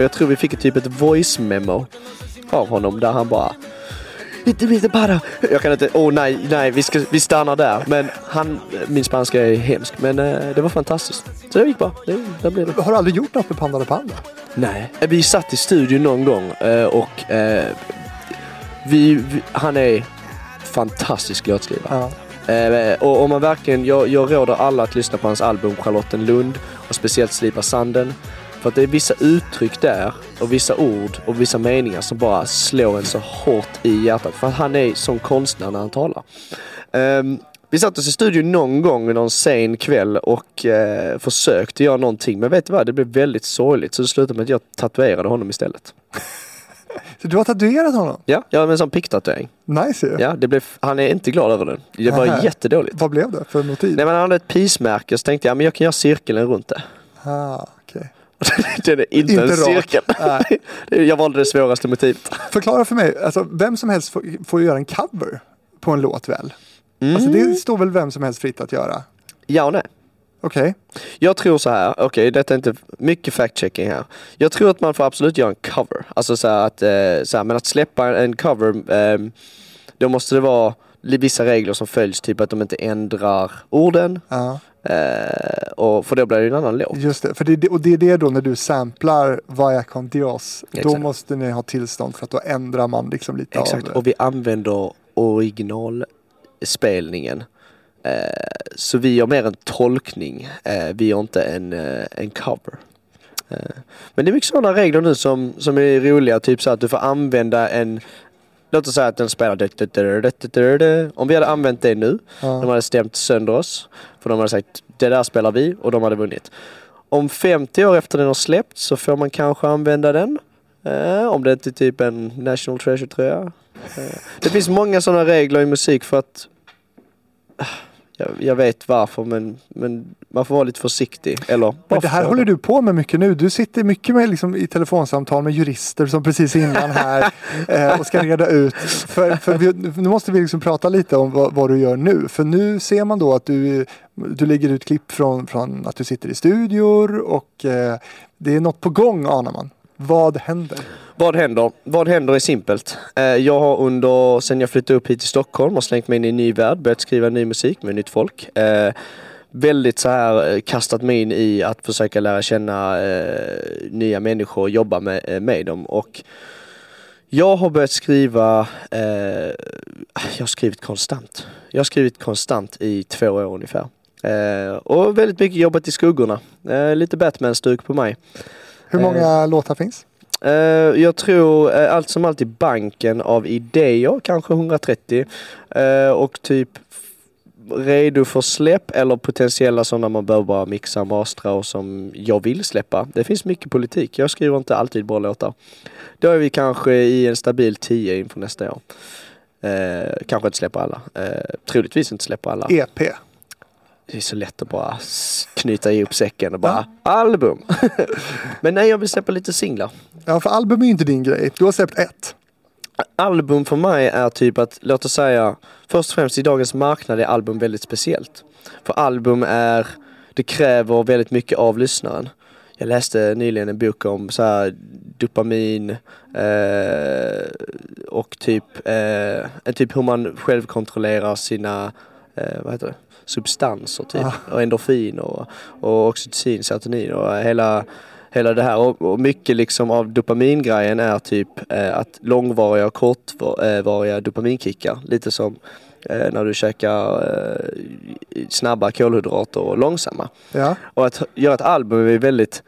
Och jag tror vi fick typ ett voice memo av honom där han bara inte, inte bara. Jag kan inte, åh nej, nej, vi, ska, vi stannar där. Men han, min spanska är hemsk. Men eh, det var fantastiskt. Så det gick bra. Det, där blev det. Har du aldrig gjort något med Panda de Panda? Nej. Vi satt i studion någon gång eh, och eh, vi, vi, han är fantastisk låtskrivare. Ja. Eh, och om man verkligen, jag, jag råder alla att lyssna på hans album Charlottenlund och speciellt Slipa sanden. För att det är vissa uttryck där och vissa ord och vissa meningar som bara slår en så hårt i hjärtat. För att han är som konstnär när han talar. Ehm, vi satt oss i studion någon gång någon sen kväll och eh, försökte göra någonting. Men vet du vad? Det blev väldigt sorgligt så det slutade med att jag tatuerade honom istället. Så du har tatuerat honom? Ja, jag har en sån picktatuering. Nice ju. Ja, det blev, han är inte glad över den. Det var Nähä. jättedåligt. Vad blev det för motiv? Nej men han hade ett pismärke så tänkte jag men jag kan göra cirkeln runt det. Ah, Den är inte, Inte en cirkel. Nej. Jag valde det svåraste motivet. Förklara för mig, alltså, vem som helst får, får göra en cover på en låt väl? Alltså Mm. det står väl vem som helst fritt att göra? Ja och nej. Okej, Jag tror så här, okej detta är inte mycket fact-checking här. Jag tror att man får absolut göra en cover. Alltså så här att, eh, så här, men att släppa en cover, eh, då måste det vara vissa regler som följs, typ att de inte ändrar orden. ja. Eh, och, för då blir det en annan låt. just det. För det, och det är det då när du samplar Via con Dios. Då Exakt. måste ni ha tillstånd för att då ändrar man liksom lite Exakt, av och vi använder originalspelningen. Eh, så vi gör mer en tolkning, eh, vi gör inte en, eh, en cover. Eh, men det är mycket sådana regler nu som, som är roliga, typ så att du får använda en Låt oss säga att den spelar. Om vi hade använt det nu, de Ja. hade stämt sönder oss. För de hade sagt det där spelar vi och de hade vunnit. Om 50 år efter den har släppts så får man kanske använda den. Eh, om det inte är typ en National Treasure tröja. Eh, det finns många sådana regler i musik för att ah, jag, jag vet varför men, men man får vara lite försiktig. Eller Men det här håller du på med mycket nu. Du sitter mycket med liksom, i telefonsamtal med jurister som precis innan här eh, och ska reda ut. För, för vi, nu måste vi liksom prata lite om vad, vad du gör nu. För nu ser man då att du, du lägger ut klipp från, från att du sitter i studior och eh, det är något på gång anar man. Vad händer? Vad händer? Vad händer är simpelt. Eh, jag har under, sen jag flyttade upp hit till Stockholm och slängt mig in i en ny värld, börjat skriva ny musik med nytt folk. Eh, väldigt så här eh, kastat mig in i att försöka lära känna nya människor och jobba med, med dem. Och jag har börjat skriva, eh, jag har skrivit konstant. Jag har skrivit konstant i två år ungefär. Eh, och väldigt mycket jobbat i skuggorna. Eh, lite Batman-stuk på mig. Hur många låtar finns? Eh, jag tror eh, allt som allt i banken av idéer, kanske 130. Eh, och typ redo för släpp eller potentiella sådana man behöver bara mixa, mastra och som jag vill släppa. Det finns mycket politik. Jag skriver inte alltid bra låtar. Då är vi kanske i en stabil 10 inför nästa år. Kanske inte släpper alla. Eh, troligtvis inte släpper alla. EP. Det är så lätt att bara knyta ihop säcken och bara album. Men nej, jag vill släppa lite singlar. Ja, för album är ju inte din grej. Du har släppt ett. Album för mig är typ att, låt oss säga, först och främst i dagens marknad är album väldigt speciellt. För album är, det kräver väldigt mycket av lyssnaren. Jag läste nyligen en bok om så här dopamin eh, och typ, eh, typ hur man själv kontrollerar sina, eh, vad heter det, substanser typ. Ah. Och endorfin och, och oxytocin, serotonin och hela hela det här och, och mycket liksom av dopamingrejen är typ eh, att långvariga och kortvariga dopaminkickar. Lite som eh, när du käkar eh, snabba kolhydrater och långsamma. Ja. Och att göra ett album är väldigt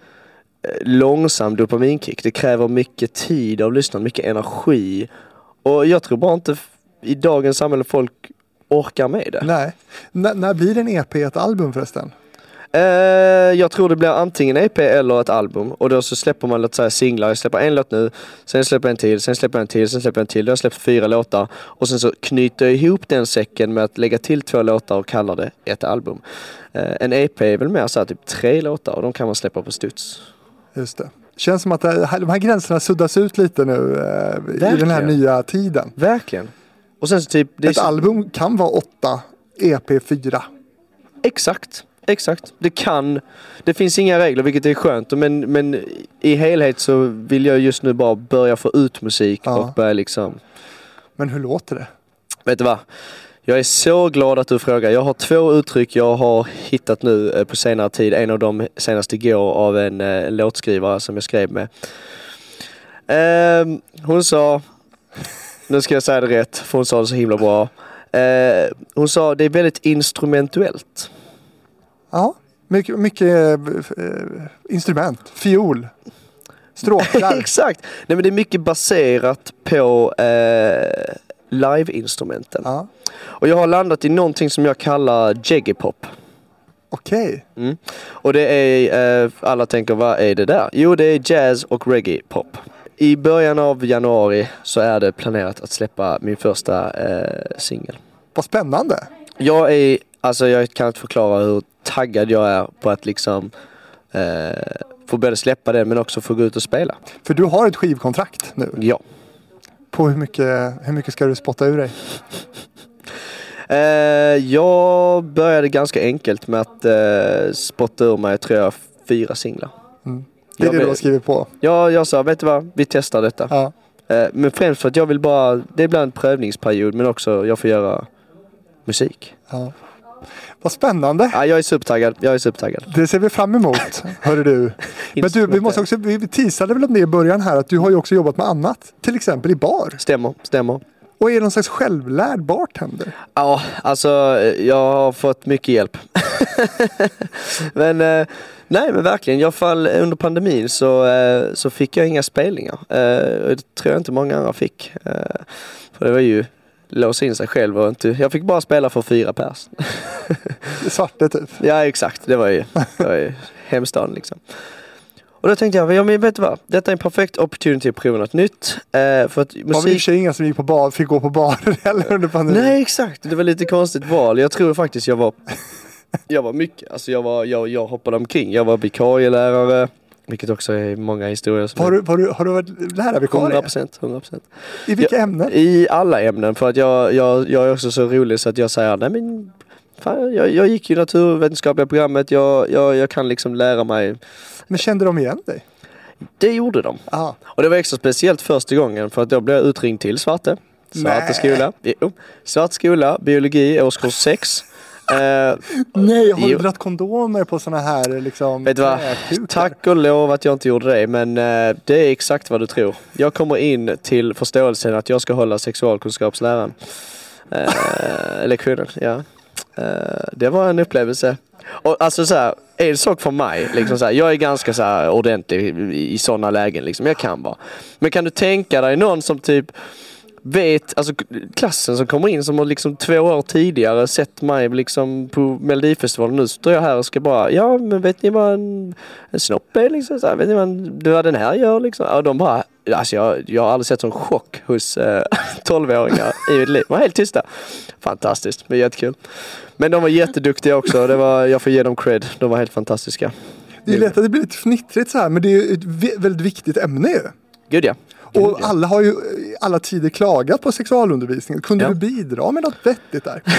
eh, långsam dopaminkick. Det kräver mycket tid av lyssnaren, mycket energi. Och jag tror bara inte i dagens samhälle folk orkar med det. Nej. N- när blir en EP ett album förresten? Eh, jag tror det blir antingen EP eller ett album och då så släpper man låt säga singlar. Jag släpper en låt nu, sen släpper jag en till, sen släpper jag en till, sen släpper jag en till. Då har jag släppt fyra låtar och sen så knyter jag ihop den säcken med att lägga till två låtar och kallar det ett album. Eh, en EP är väl mer så här, typ tre låtar och de kan man släppa på studs. Just det. Känns som att här, de här gränserna suddas ut lite nu eh, i den här nya tiden. Verkligen. Och sen så typ... Ett så- album kan vara åtta, EP fyra. Exakt, exakt. Det kan. Det finns inga regler vilket är skönt men, men i helhet så vill jag just nu bara börja få ut musik Ja. och börja liksom Men hur låter det? Vet du vad? Jag är så glad att du frågar. Jag har två uttryck jag har hittat nu eh, på senare tid. En av dem senast igår av en, eh, en låtskrivare som jag skrev med. Ehm, hon sa, nu ska jag säga det rätt för hon sa det så himla bra. Eh, hon sa det är väldigt instrumentuellt. Ja, mycket, mycket eh, instrument, fiol, stråkar. Exakt! Nej men det är mycket baserat på eh, live-instrumenten. ja, Och jag har landat i någonting som jag kallar jeggepop. Okej, Mm. Och det är, eh, alla tänker vad är det där? Jo det är jazz och reggae pop. I början av januari så är det planerat att släppa min första eh, singel. vad spännande. Jag är, alltså jag kan inte förklara hur taggad jag är på att liksom eh, få både släppa det men också få gå ut och spela. För du har ett skivkontrakt nu. Ja. På hur mycket, hur mycket ska du spotta ur dig? Eh, jag började ganska enkelt med att eh, spotta ur mig, tror jag, fyra singlar. Det är Jag det du har skrivit på. Ja, jag sa, vet du vad, vi testar detta. Ja. Eh, men främst för att jag vill bara, det är ibland en prövningsperiod men också jag får göra musik. Ja. Vad spännande. Ja, jag är supertaggad, jag är supertaggad. Det ser vi fram emot, hörru du. Men du, vi måste också, vi teasade väl om det i början här att du har ju också jobbat med annat. Till exempel i bar. Stämmer, stämmer. Och är någon slags självlärd bartender. Ja, alltså jag har fått mycket hjälp. men eh, nej men verkligen, jag fall under pandemin så, eh, så fick jag inga spelningar. Eh, det tror jag inte många andra fick. För det var ju låsa in sig själv och inte, jag fick bara spela för fyra pers. Svarte typ. ja exakt, det var ju, det var ju hemstaden liksom. Och då tänkte jag, ja men vet du vad? Detta är en perfekt opportunity att prova något nytt. Eh, för att Det var väl i och för musik... sig inga som gick på bar, fick gå på barer heller under pandemin. Nej exakt, det var lite konstigt val. Jag tror faktiskt jag var Jag var mycket, alltså jag, var, jag, jag hoppade omkring. Jag var vikarielärare, vilket också är många historier som Har du, har du, har du varit lärarvikarie? 100%, 100%. I vilka ämnen? I alla ämnen för att jag, jag, jag är också så rolig så att jag säger nej men fan, jag, jag gick ju naturvetenskapliga programmet, jag, jag, jag kan liksom lära mig. Men kände de igen dig? Det gjorde de. Ja. Och det var extra speciellt första gången för att då blev jag utringd till Svarte. Svarte Nej. skola. Jo. Svarte skola, biologi, årskurs 6. Eh, Nej, har du dragit kondomer på såna här liksom Vet du vad? träkukar? Tack och lov att jag inte gjorde det men eh, det är exakt vad du tror. Jag kommer in till förståelsen att jag ska hålla sexualkunskapsläran. Eh, lektionen, ja. Eh, det var en upplevelse. Och alltså så här, en sak för mig, liksom så här, jag är ganska så här ordentlig i, i sådana lägen liksom. Jag kan vara. Men kan du tänka dig någon som typ vet, alltså klassen som kommer in som har liksom två år tidigare sett mig liksom på Melodifestivalen. Nu står jag här och ska bara, ja men vet ni vad en, en snopp är liksom? Så här, vet ni vad, en, vad den här gör liksom? Ja, de bara, alltså jag, jag har aldrig sett sån chock hos eh, 12-åringar i mitt liv. De var helt tysta. Fantastiskt, var jättekul. Men de var jätteduktiga också. Det var, jag får ge dem cred. De var helt fantastiska. Det är lätt att det blir lite fnittrigt så här men det är ju ett väldigt viktigt ämne ju. Gud ja. Gud, Och alla har ju alla tider klagat på sexualundervisningen. Kunde Ja. du bidra med något vettigt där?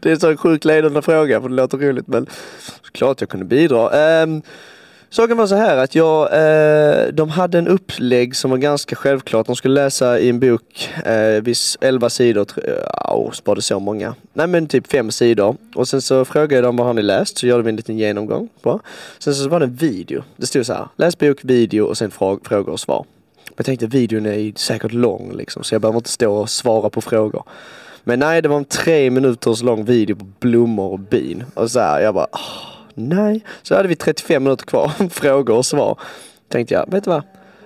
Det är en sån sjukt ledande fråga för det låter roligt men såklart jag kunde bidra. Um, Saken var så här att jag, eh, de hade en upplägg som var ganska självklart. De skulle läsa i en bok, eh, viss 11 sidor, oh, var det så många? Nej men typ fem sidor. Och sen så frågade jag dem vad har ni läst? Så gjorde vi en liten genomgång. Bra. Sen så var det en video. Det stod så här, läs bok, video och sen frågor och svar. Men jag tänkte videon är säkert lång liksom så jag behöver inte stå och svara på frågor. Men nej, det var en tre minuters lång video på blommor och bin. Och så här, jag bara, Oh nej. Så hade vi 35 minuter kvar, frågor och svar. Tänkte jag, vet du vad?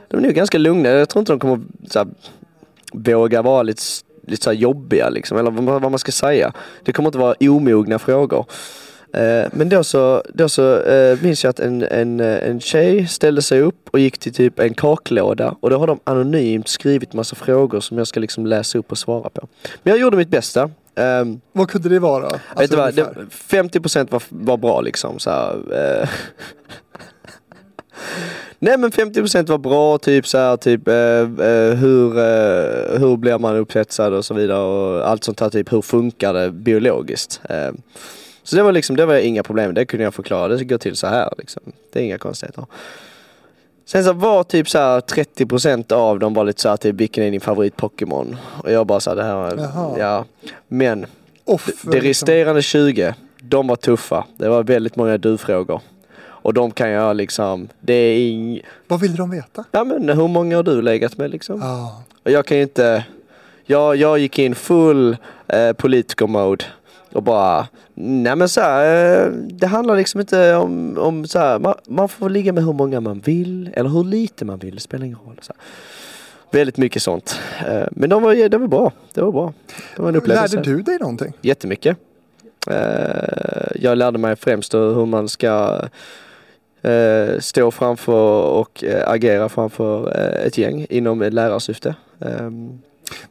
De är nog ganska lugna. Jag tror inte de kommer så här, våga vara lite, lite så här jobbiga liksom. Eller vad, vad man ska säga. Det kommer inte vara omogna frågor. Eh, men då så, då så eh, minns jag att en, en, eh, en tjej ställde sig upp och gick till typ en kaklåda och då har de anonymt skrivit massa frågor som jag ska liksom läsa upp och svara på. Men jag gjorde mitt bästa. Ehm, Vad kunde det vara? vet Alltså, du vad, ungefär. det, 50% var, var bra liksom. Så här, eh. Nej men 50% var bra, typ så här, typ eh, eh, hur, eh, hur blir man upphetsad och så vidare och allt sånt här typ hur funkar det biologiskt. Eh, så det var liksom, det var inga problem, det kunde jag förklara, det går till så här liksom. Det är inga konstigheter. Sen så var typ så här 30% av dem var lite så här typ vilken är din favorit Pokémon? Och jag bara så här, det här, Jaha. ja. Men Offer, det liksom. resterande 20, de var tuffa. Det var väldigt många du-frågor. Och de kan jag liksom, det är ing... Vad ville de veta? Ja men hur många har du legat med liksom? Ja. Och jag kan ju inte... Jag, jag gick in full eh, politiker-mode och bara, nej men så här, eh, det handlar liksom inte om, om så här, man, man får ligga med hur många man vill eller hur lite man vill, det spelar ingen roll. Så här. Väldigt mycket sånt. Eh, men de var, det var bra, det var bra. Det var en upplevelse. Lärde du dig någonting? Jättemycket. Eh, jag lärde mig främst hur man ska stå framför och agera framför ett gäng inom ett lärarsyfte.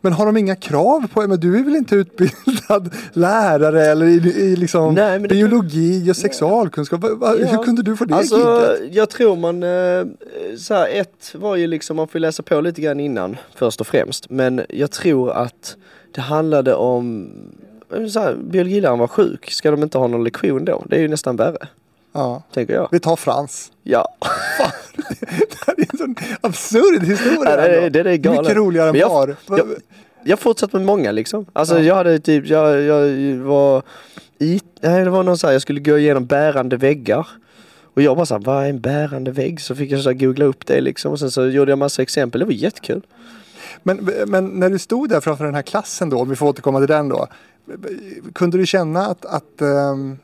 Men har de inga krav på Men du är väl inte utbildad lärare eller i, i liksom Nej, biologi och sexualkunskap? Ja. Hur kunde du få det Alltså jag tror man, eh, så här, ett var ju liksom, man får läsa på lite grann innan först och främst. Men jag tror att det handlade om, eh, så här, biologiläraren var sjuk, ska de inte ha någon lektion då? Det är ju nästan värre, Ja. tänker jag. Vi tar Frans. Ja, Det här är en sån absurd historia. Ja, det ändå. det är galet. Mycket roligare än jag- var. jag- jag fortsatte med många liksom. Alltså Ja. jag hade typ, jag, jag var i, nej det var någon så här, jag skulle gå igenom bärande väggar. Och jag bara såhär, vad är en bärande vägg? Så fick jag så googla upp det liksom och sen så gjorde jag massa exempel, det var jättekul. Men, men när du stod där framför den här klassen då, om vi får återkomma till den då. Kunde du känna att, att ehm,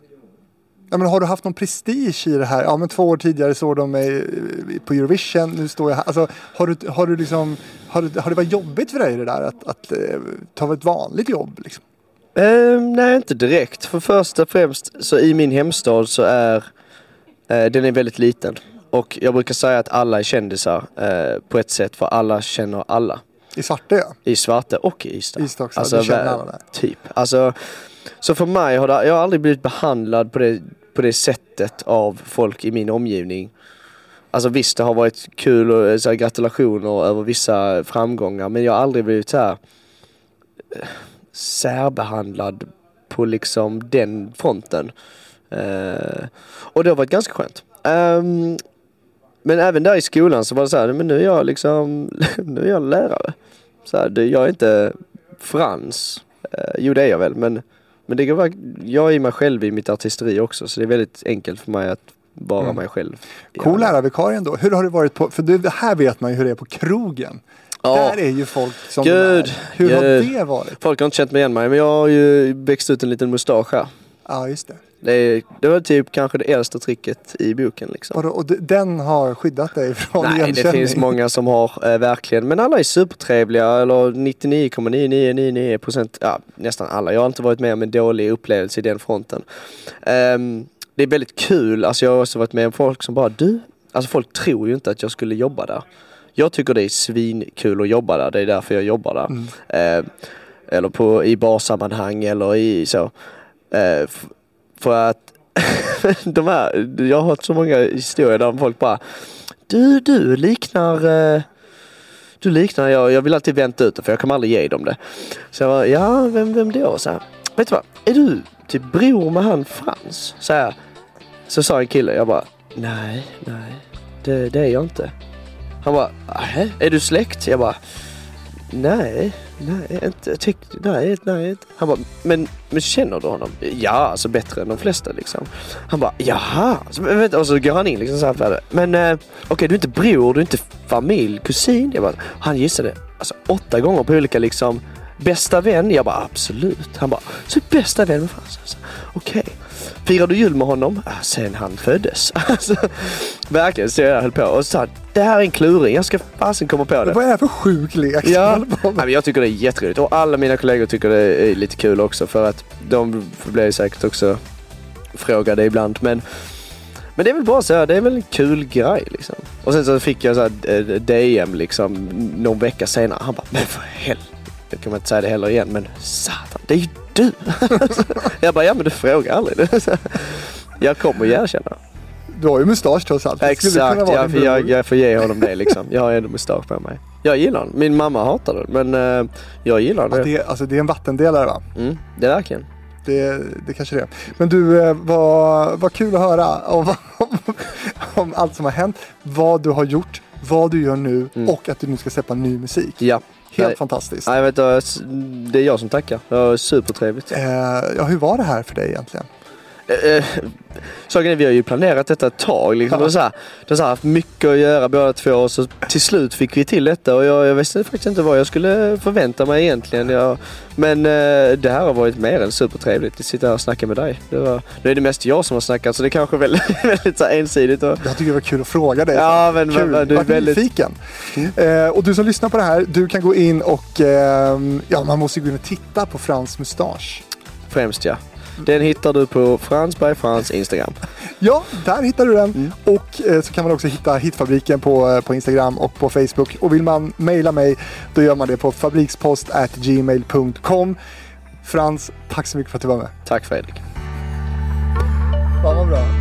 ja, men har du haft någon prestige i det här? Ja men två år tidigare såg de mig eh, på Eurovision, nu står jag här. Alltså, har, du, har, du liksom, har, du, har det varit jobbigt för dig det där att, att eh, ta ett vanligt jobb? Liksom? Eh, nej inte direkt. För först och främst så i min hemstad så är eh, den är väldigt liten. Och jag brukar säga att alla är kändisar eh, på ett sätt för alla känner alla. I Svartö ja. I Svarte och i Ystad. Ystad också, du känner alla där. Typ. Alltså, så för mig har det, jag har aldrig blivit behandlad på det, på det sättet av folk i min omgivning. Alltså visst det har varit kul och eh, så här, gratulationer över vissa framgångar men jag har aldrig blivit så här eh, särbehandlad på liksom den fronten. Uh, och det har varit ganska skönt. Um, men även där i skolan så var det så här, men nu är jag liksom, nu är jag lärare. Så här, jag är inte Frans. Uh, jo det är jag väl men, men det går, vara- jag är mig själv i mitt artisteri också så det är väldigt enkelt för mig att vara Mm. mig själv. Cool lärarvikarien då. Hur har det varit på, för det här vet man ju hur det är på krogen. Ja. Där är ju folk som Gud. Hur har gud. det varit? Folk har inte känt mig igen mig men jag har ju växt ut en liten mustasch här. Ja just det. Det, är, det var typ kanske det äldsta tricket i boken liksom. Vadå, Och den har skyddat dig från Nej, det igenkänning? finns många som har eh, verkligen, men alla är supertrevliga eller 99,9999 procent, ja nästan alla. Jag har inte varit med om en dålig upplevelse i den fronten. Ehm, det är väldigt kul, alltså jag har också varit med om folk som bara du, alltså folk tror ju inte att jag skulle jobba där. Jag tycker det är svinkul att jobba där, det är därför jag jobbar där. Mm. Ehm, eller på, i barsammanhang eller i så. F- för att de här, jag har hört så många historier där folk bara Du, du liknar eh, Du liknar, jag, jag vill alltid vänta ut det för jag kommer aldrig ge dem det. Så jag bara, ja vem, vem då? Så här, Vet du vad? Är du typ bror med han Frans? Så, här, så sa en kille, jag bara Nej, nej det, det är jag inte. Han bara, äh, är du släkt? Jag bara Nej, nej, inte, tyck, nej, nej. inte." Han bara, men, men känner du honom? Ja, alltså bättre än de flesta liksom. Han bara, jaha. Så, vänta, och så går han in liksom så här. Men eh, okej, du är inte bror, du är inte familj, kusin. Jag bara, han gissade alltså, åtta gånger på olika liksom bästa vän. Jag bara, absolut. Han bara, så bästa vän. Alltså, Okej. Firar du jul med honom? Ah, sen han föddes. Alltså, verkligen, så jag höll på. Och så sa han, det här är en kluring, jag ska fasen komma på det. Vad är det här för sjuk lek? Ja, Nej, men jag tycker det är jätteroligt och alla mina kollegor tycker det är lite kul också för att de blir säkert också frågade ibland men men det är väl bara så här, det är väl en kul grej liksom. Och sen så fick jag så här eh, DM liksom någon vecka senare. Han bara, men för helvete. Jag kan inte säga det heller igen men satan, det är ju du! jag bara, ja men du frågar aldrig. jag kommer ju erkänna. Du har ju mustasch trots allt. Exakt, jag, jag, jag får ge honom det liksom. Jag har ändå mustasch på mig. Jag gillar den. Min mamma hatar den men eh, jag gillar Ja, den. det, är- alltså, det är en vattendelare va? Mm, det är verkligen. Det, det kanske det är. Men du, eh, vad, vad kul att höra om, om, om allt som har hänt. Vad du har gjort, vad du gör nu Mm. och att du nu ska släppa ny musik. Ja. Helt Nej. fantastiskt. Nej, vet, du, det är jag som tackar. Det var supertrevligt. Eh, ja, hur var det här för dig egentligen? Eh, Saken är vi har ju planerat detta ett tag. Liksom. Ja. Och så här, det har haft mycket att göra båda två så till slut fick vi till detta och jag, jag visste faktiskt inte vad jag skulle förvänta mig egentligen. Jag, men eh, det här har varit mer än supertrevligt att sitta här och snacka med dig. Det var, nu är det mest jag som har snackat så det är kanske är väldigt, väldigt så ensidigt. Och, Jag tycker det var kul att fråga dig. Ja, men- kul. men- du är väldigt- nyfiken. Eh, och du som lyssnar på det här, du kan gå in och ehm, ja, man måste gå in och titta på Frans mustasch. främst ja. Den hittar du på Frans by Frans Instagram. Ja, där hittar du den. Och eh, så kan man också hitta Hitfabriken på, eh, på Instagram och på Facebook. Och vill man mejla mig, då gör man det på fabrikspost@gmail.com. Frans, tack så mycket för att du var med. Tack Fredrik. Fan vad bra.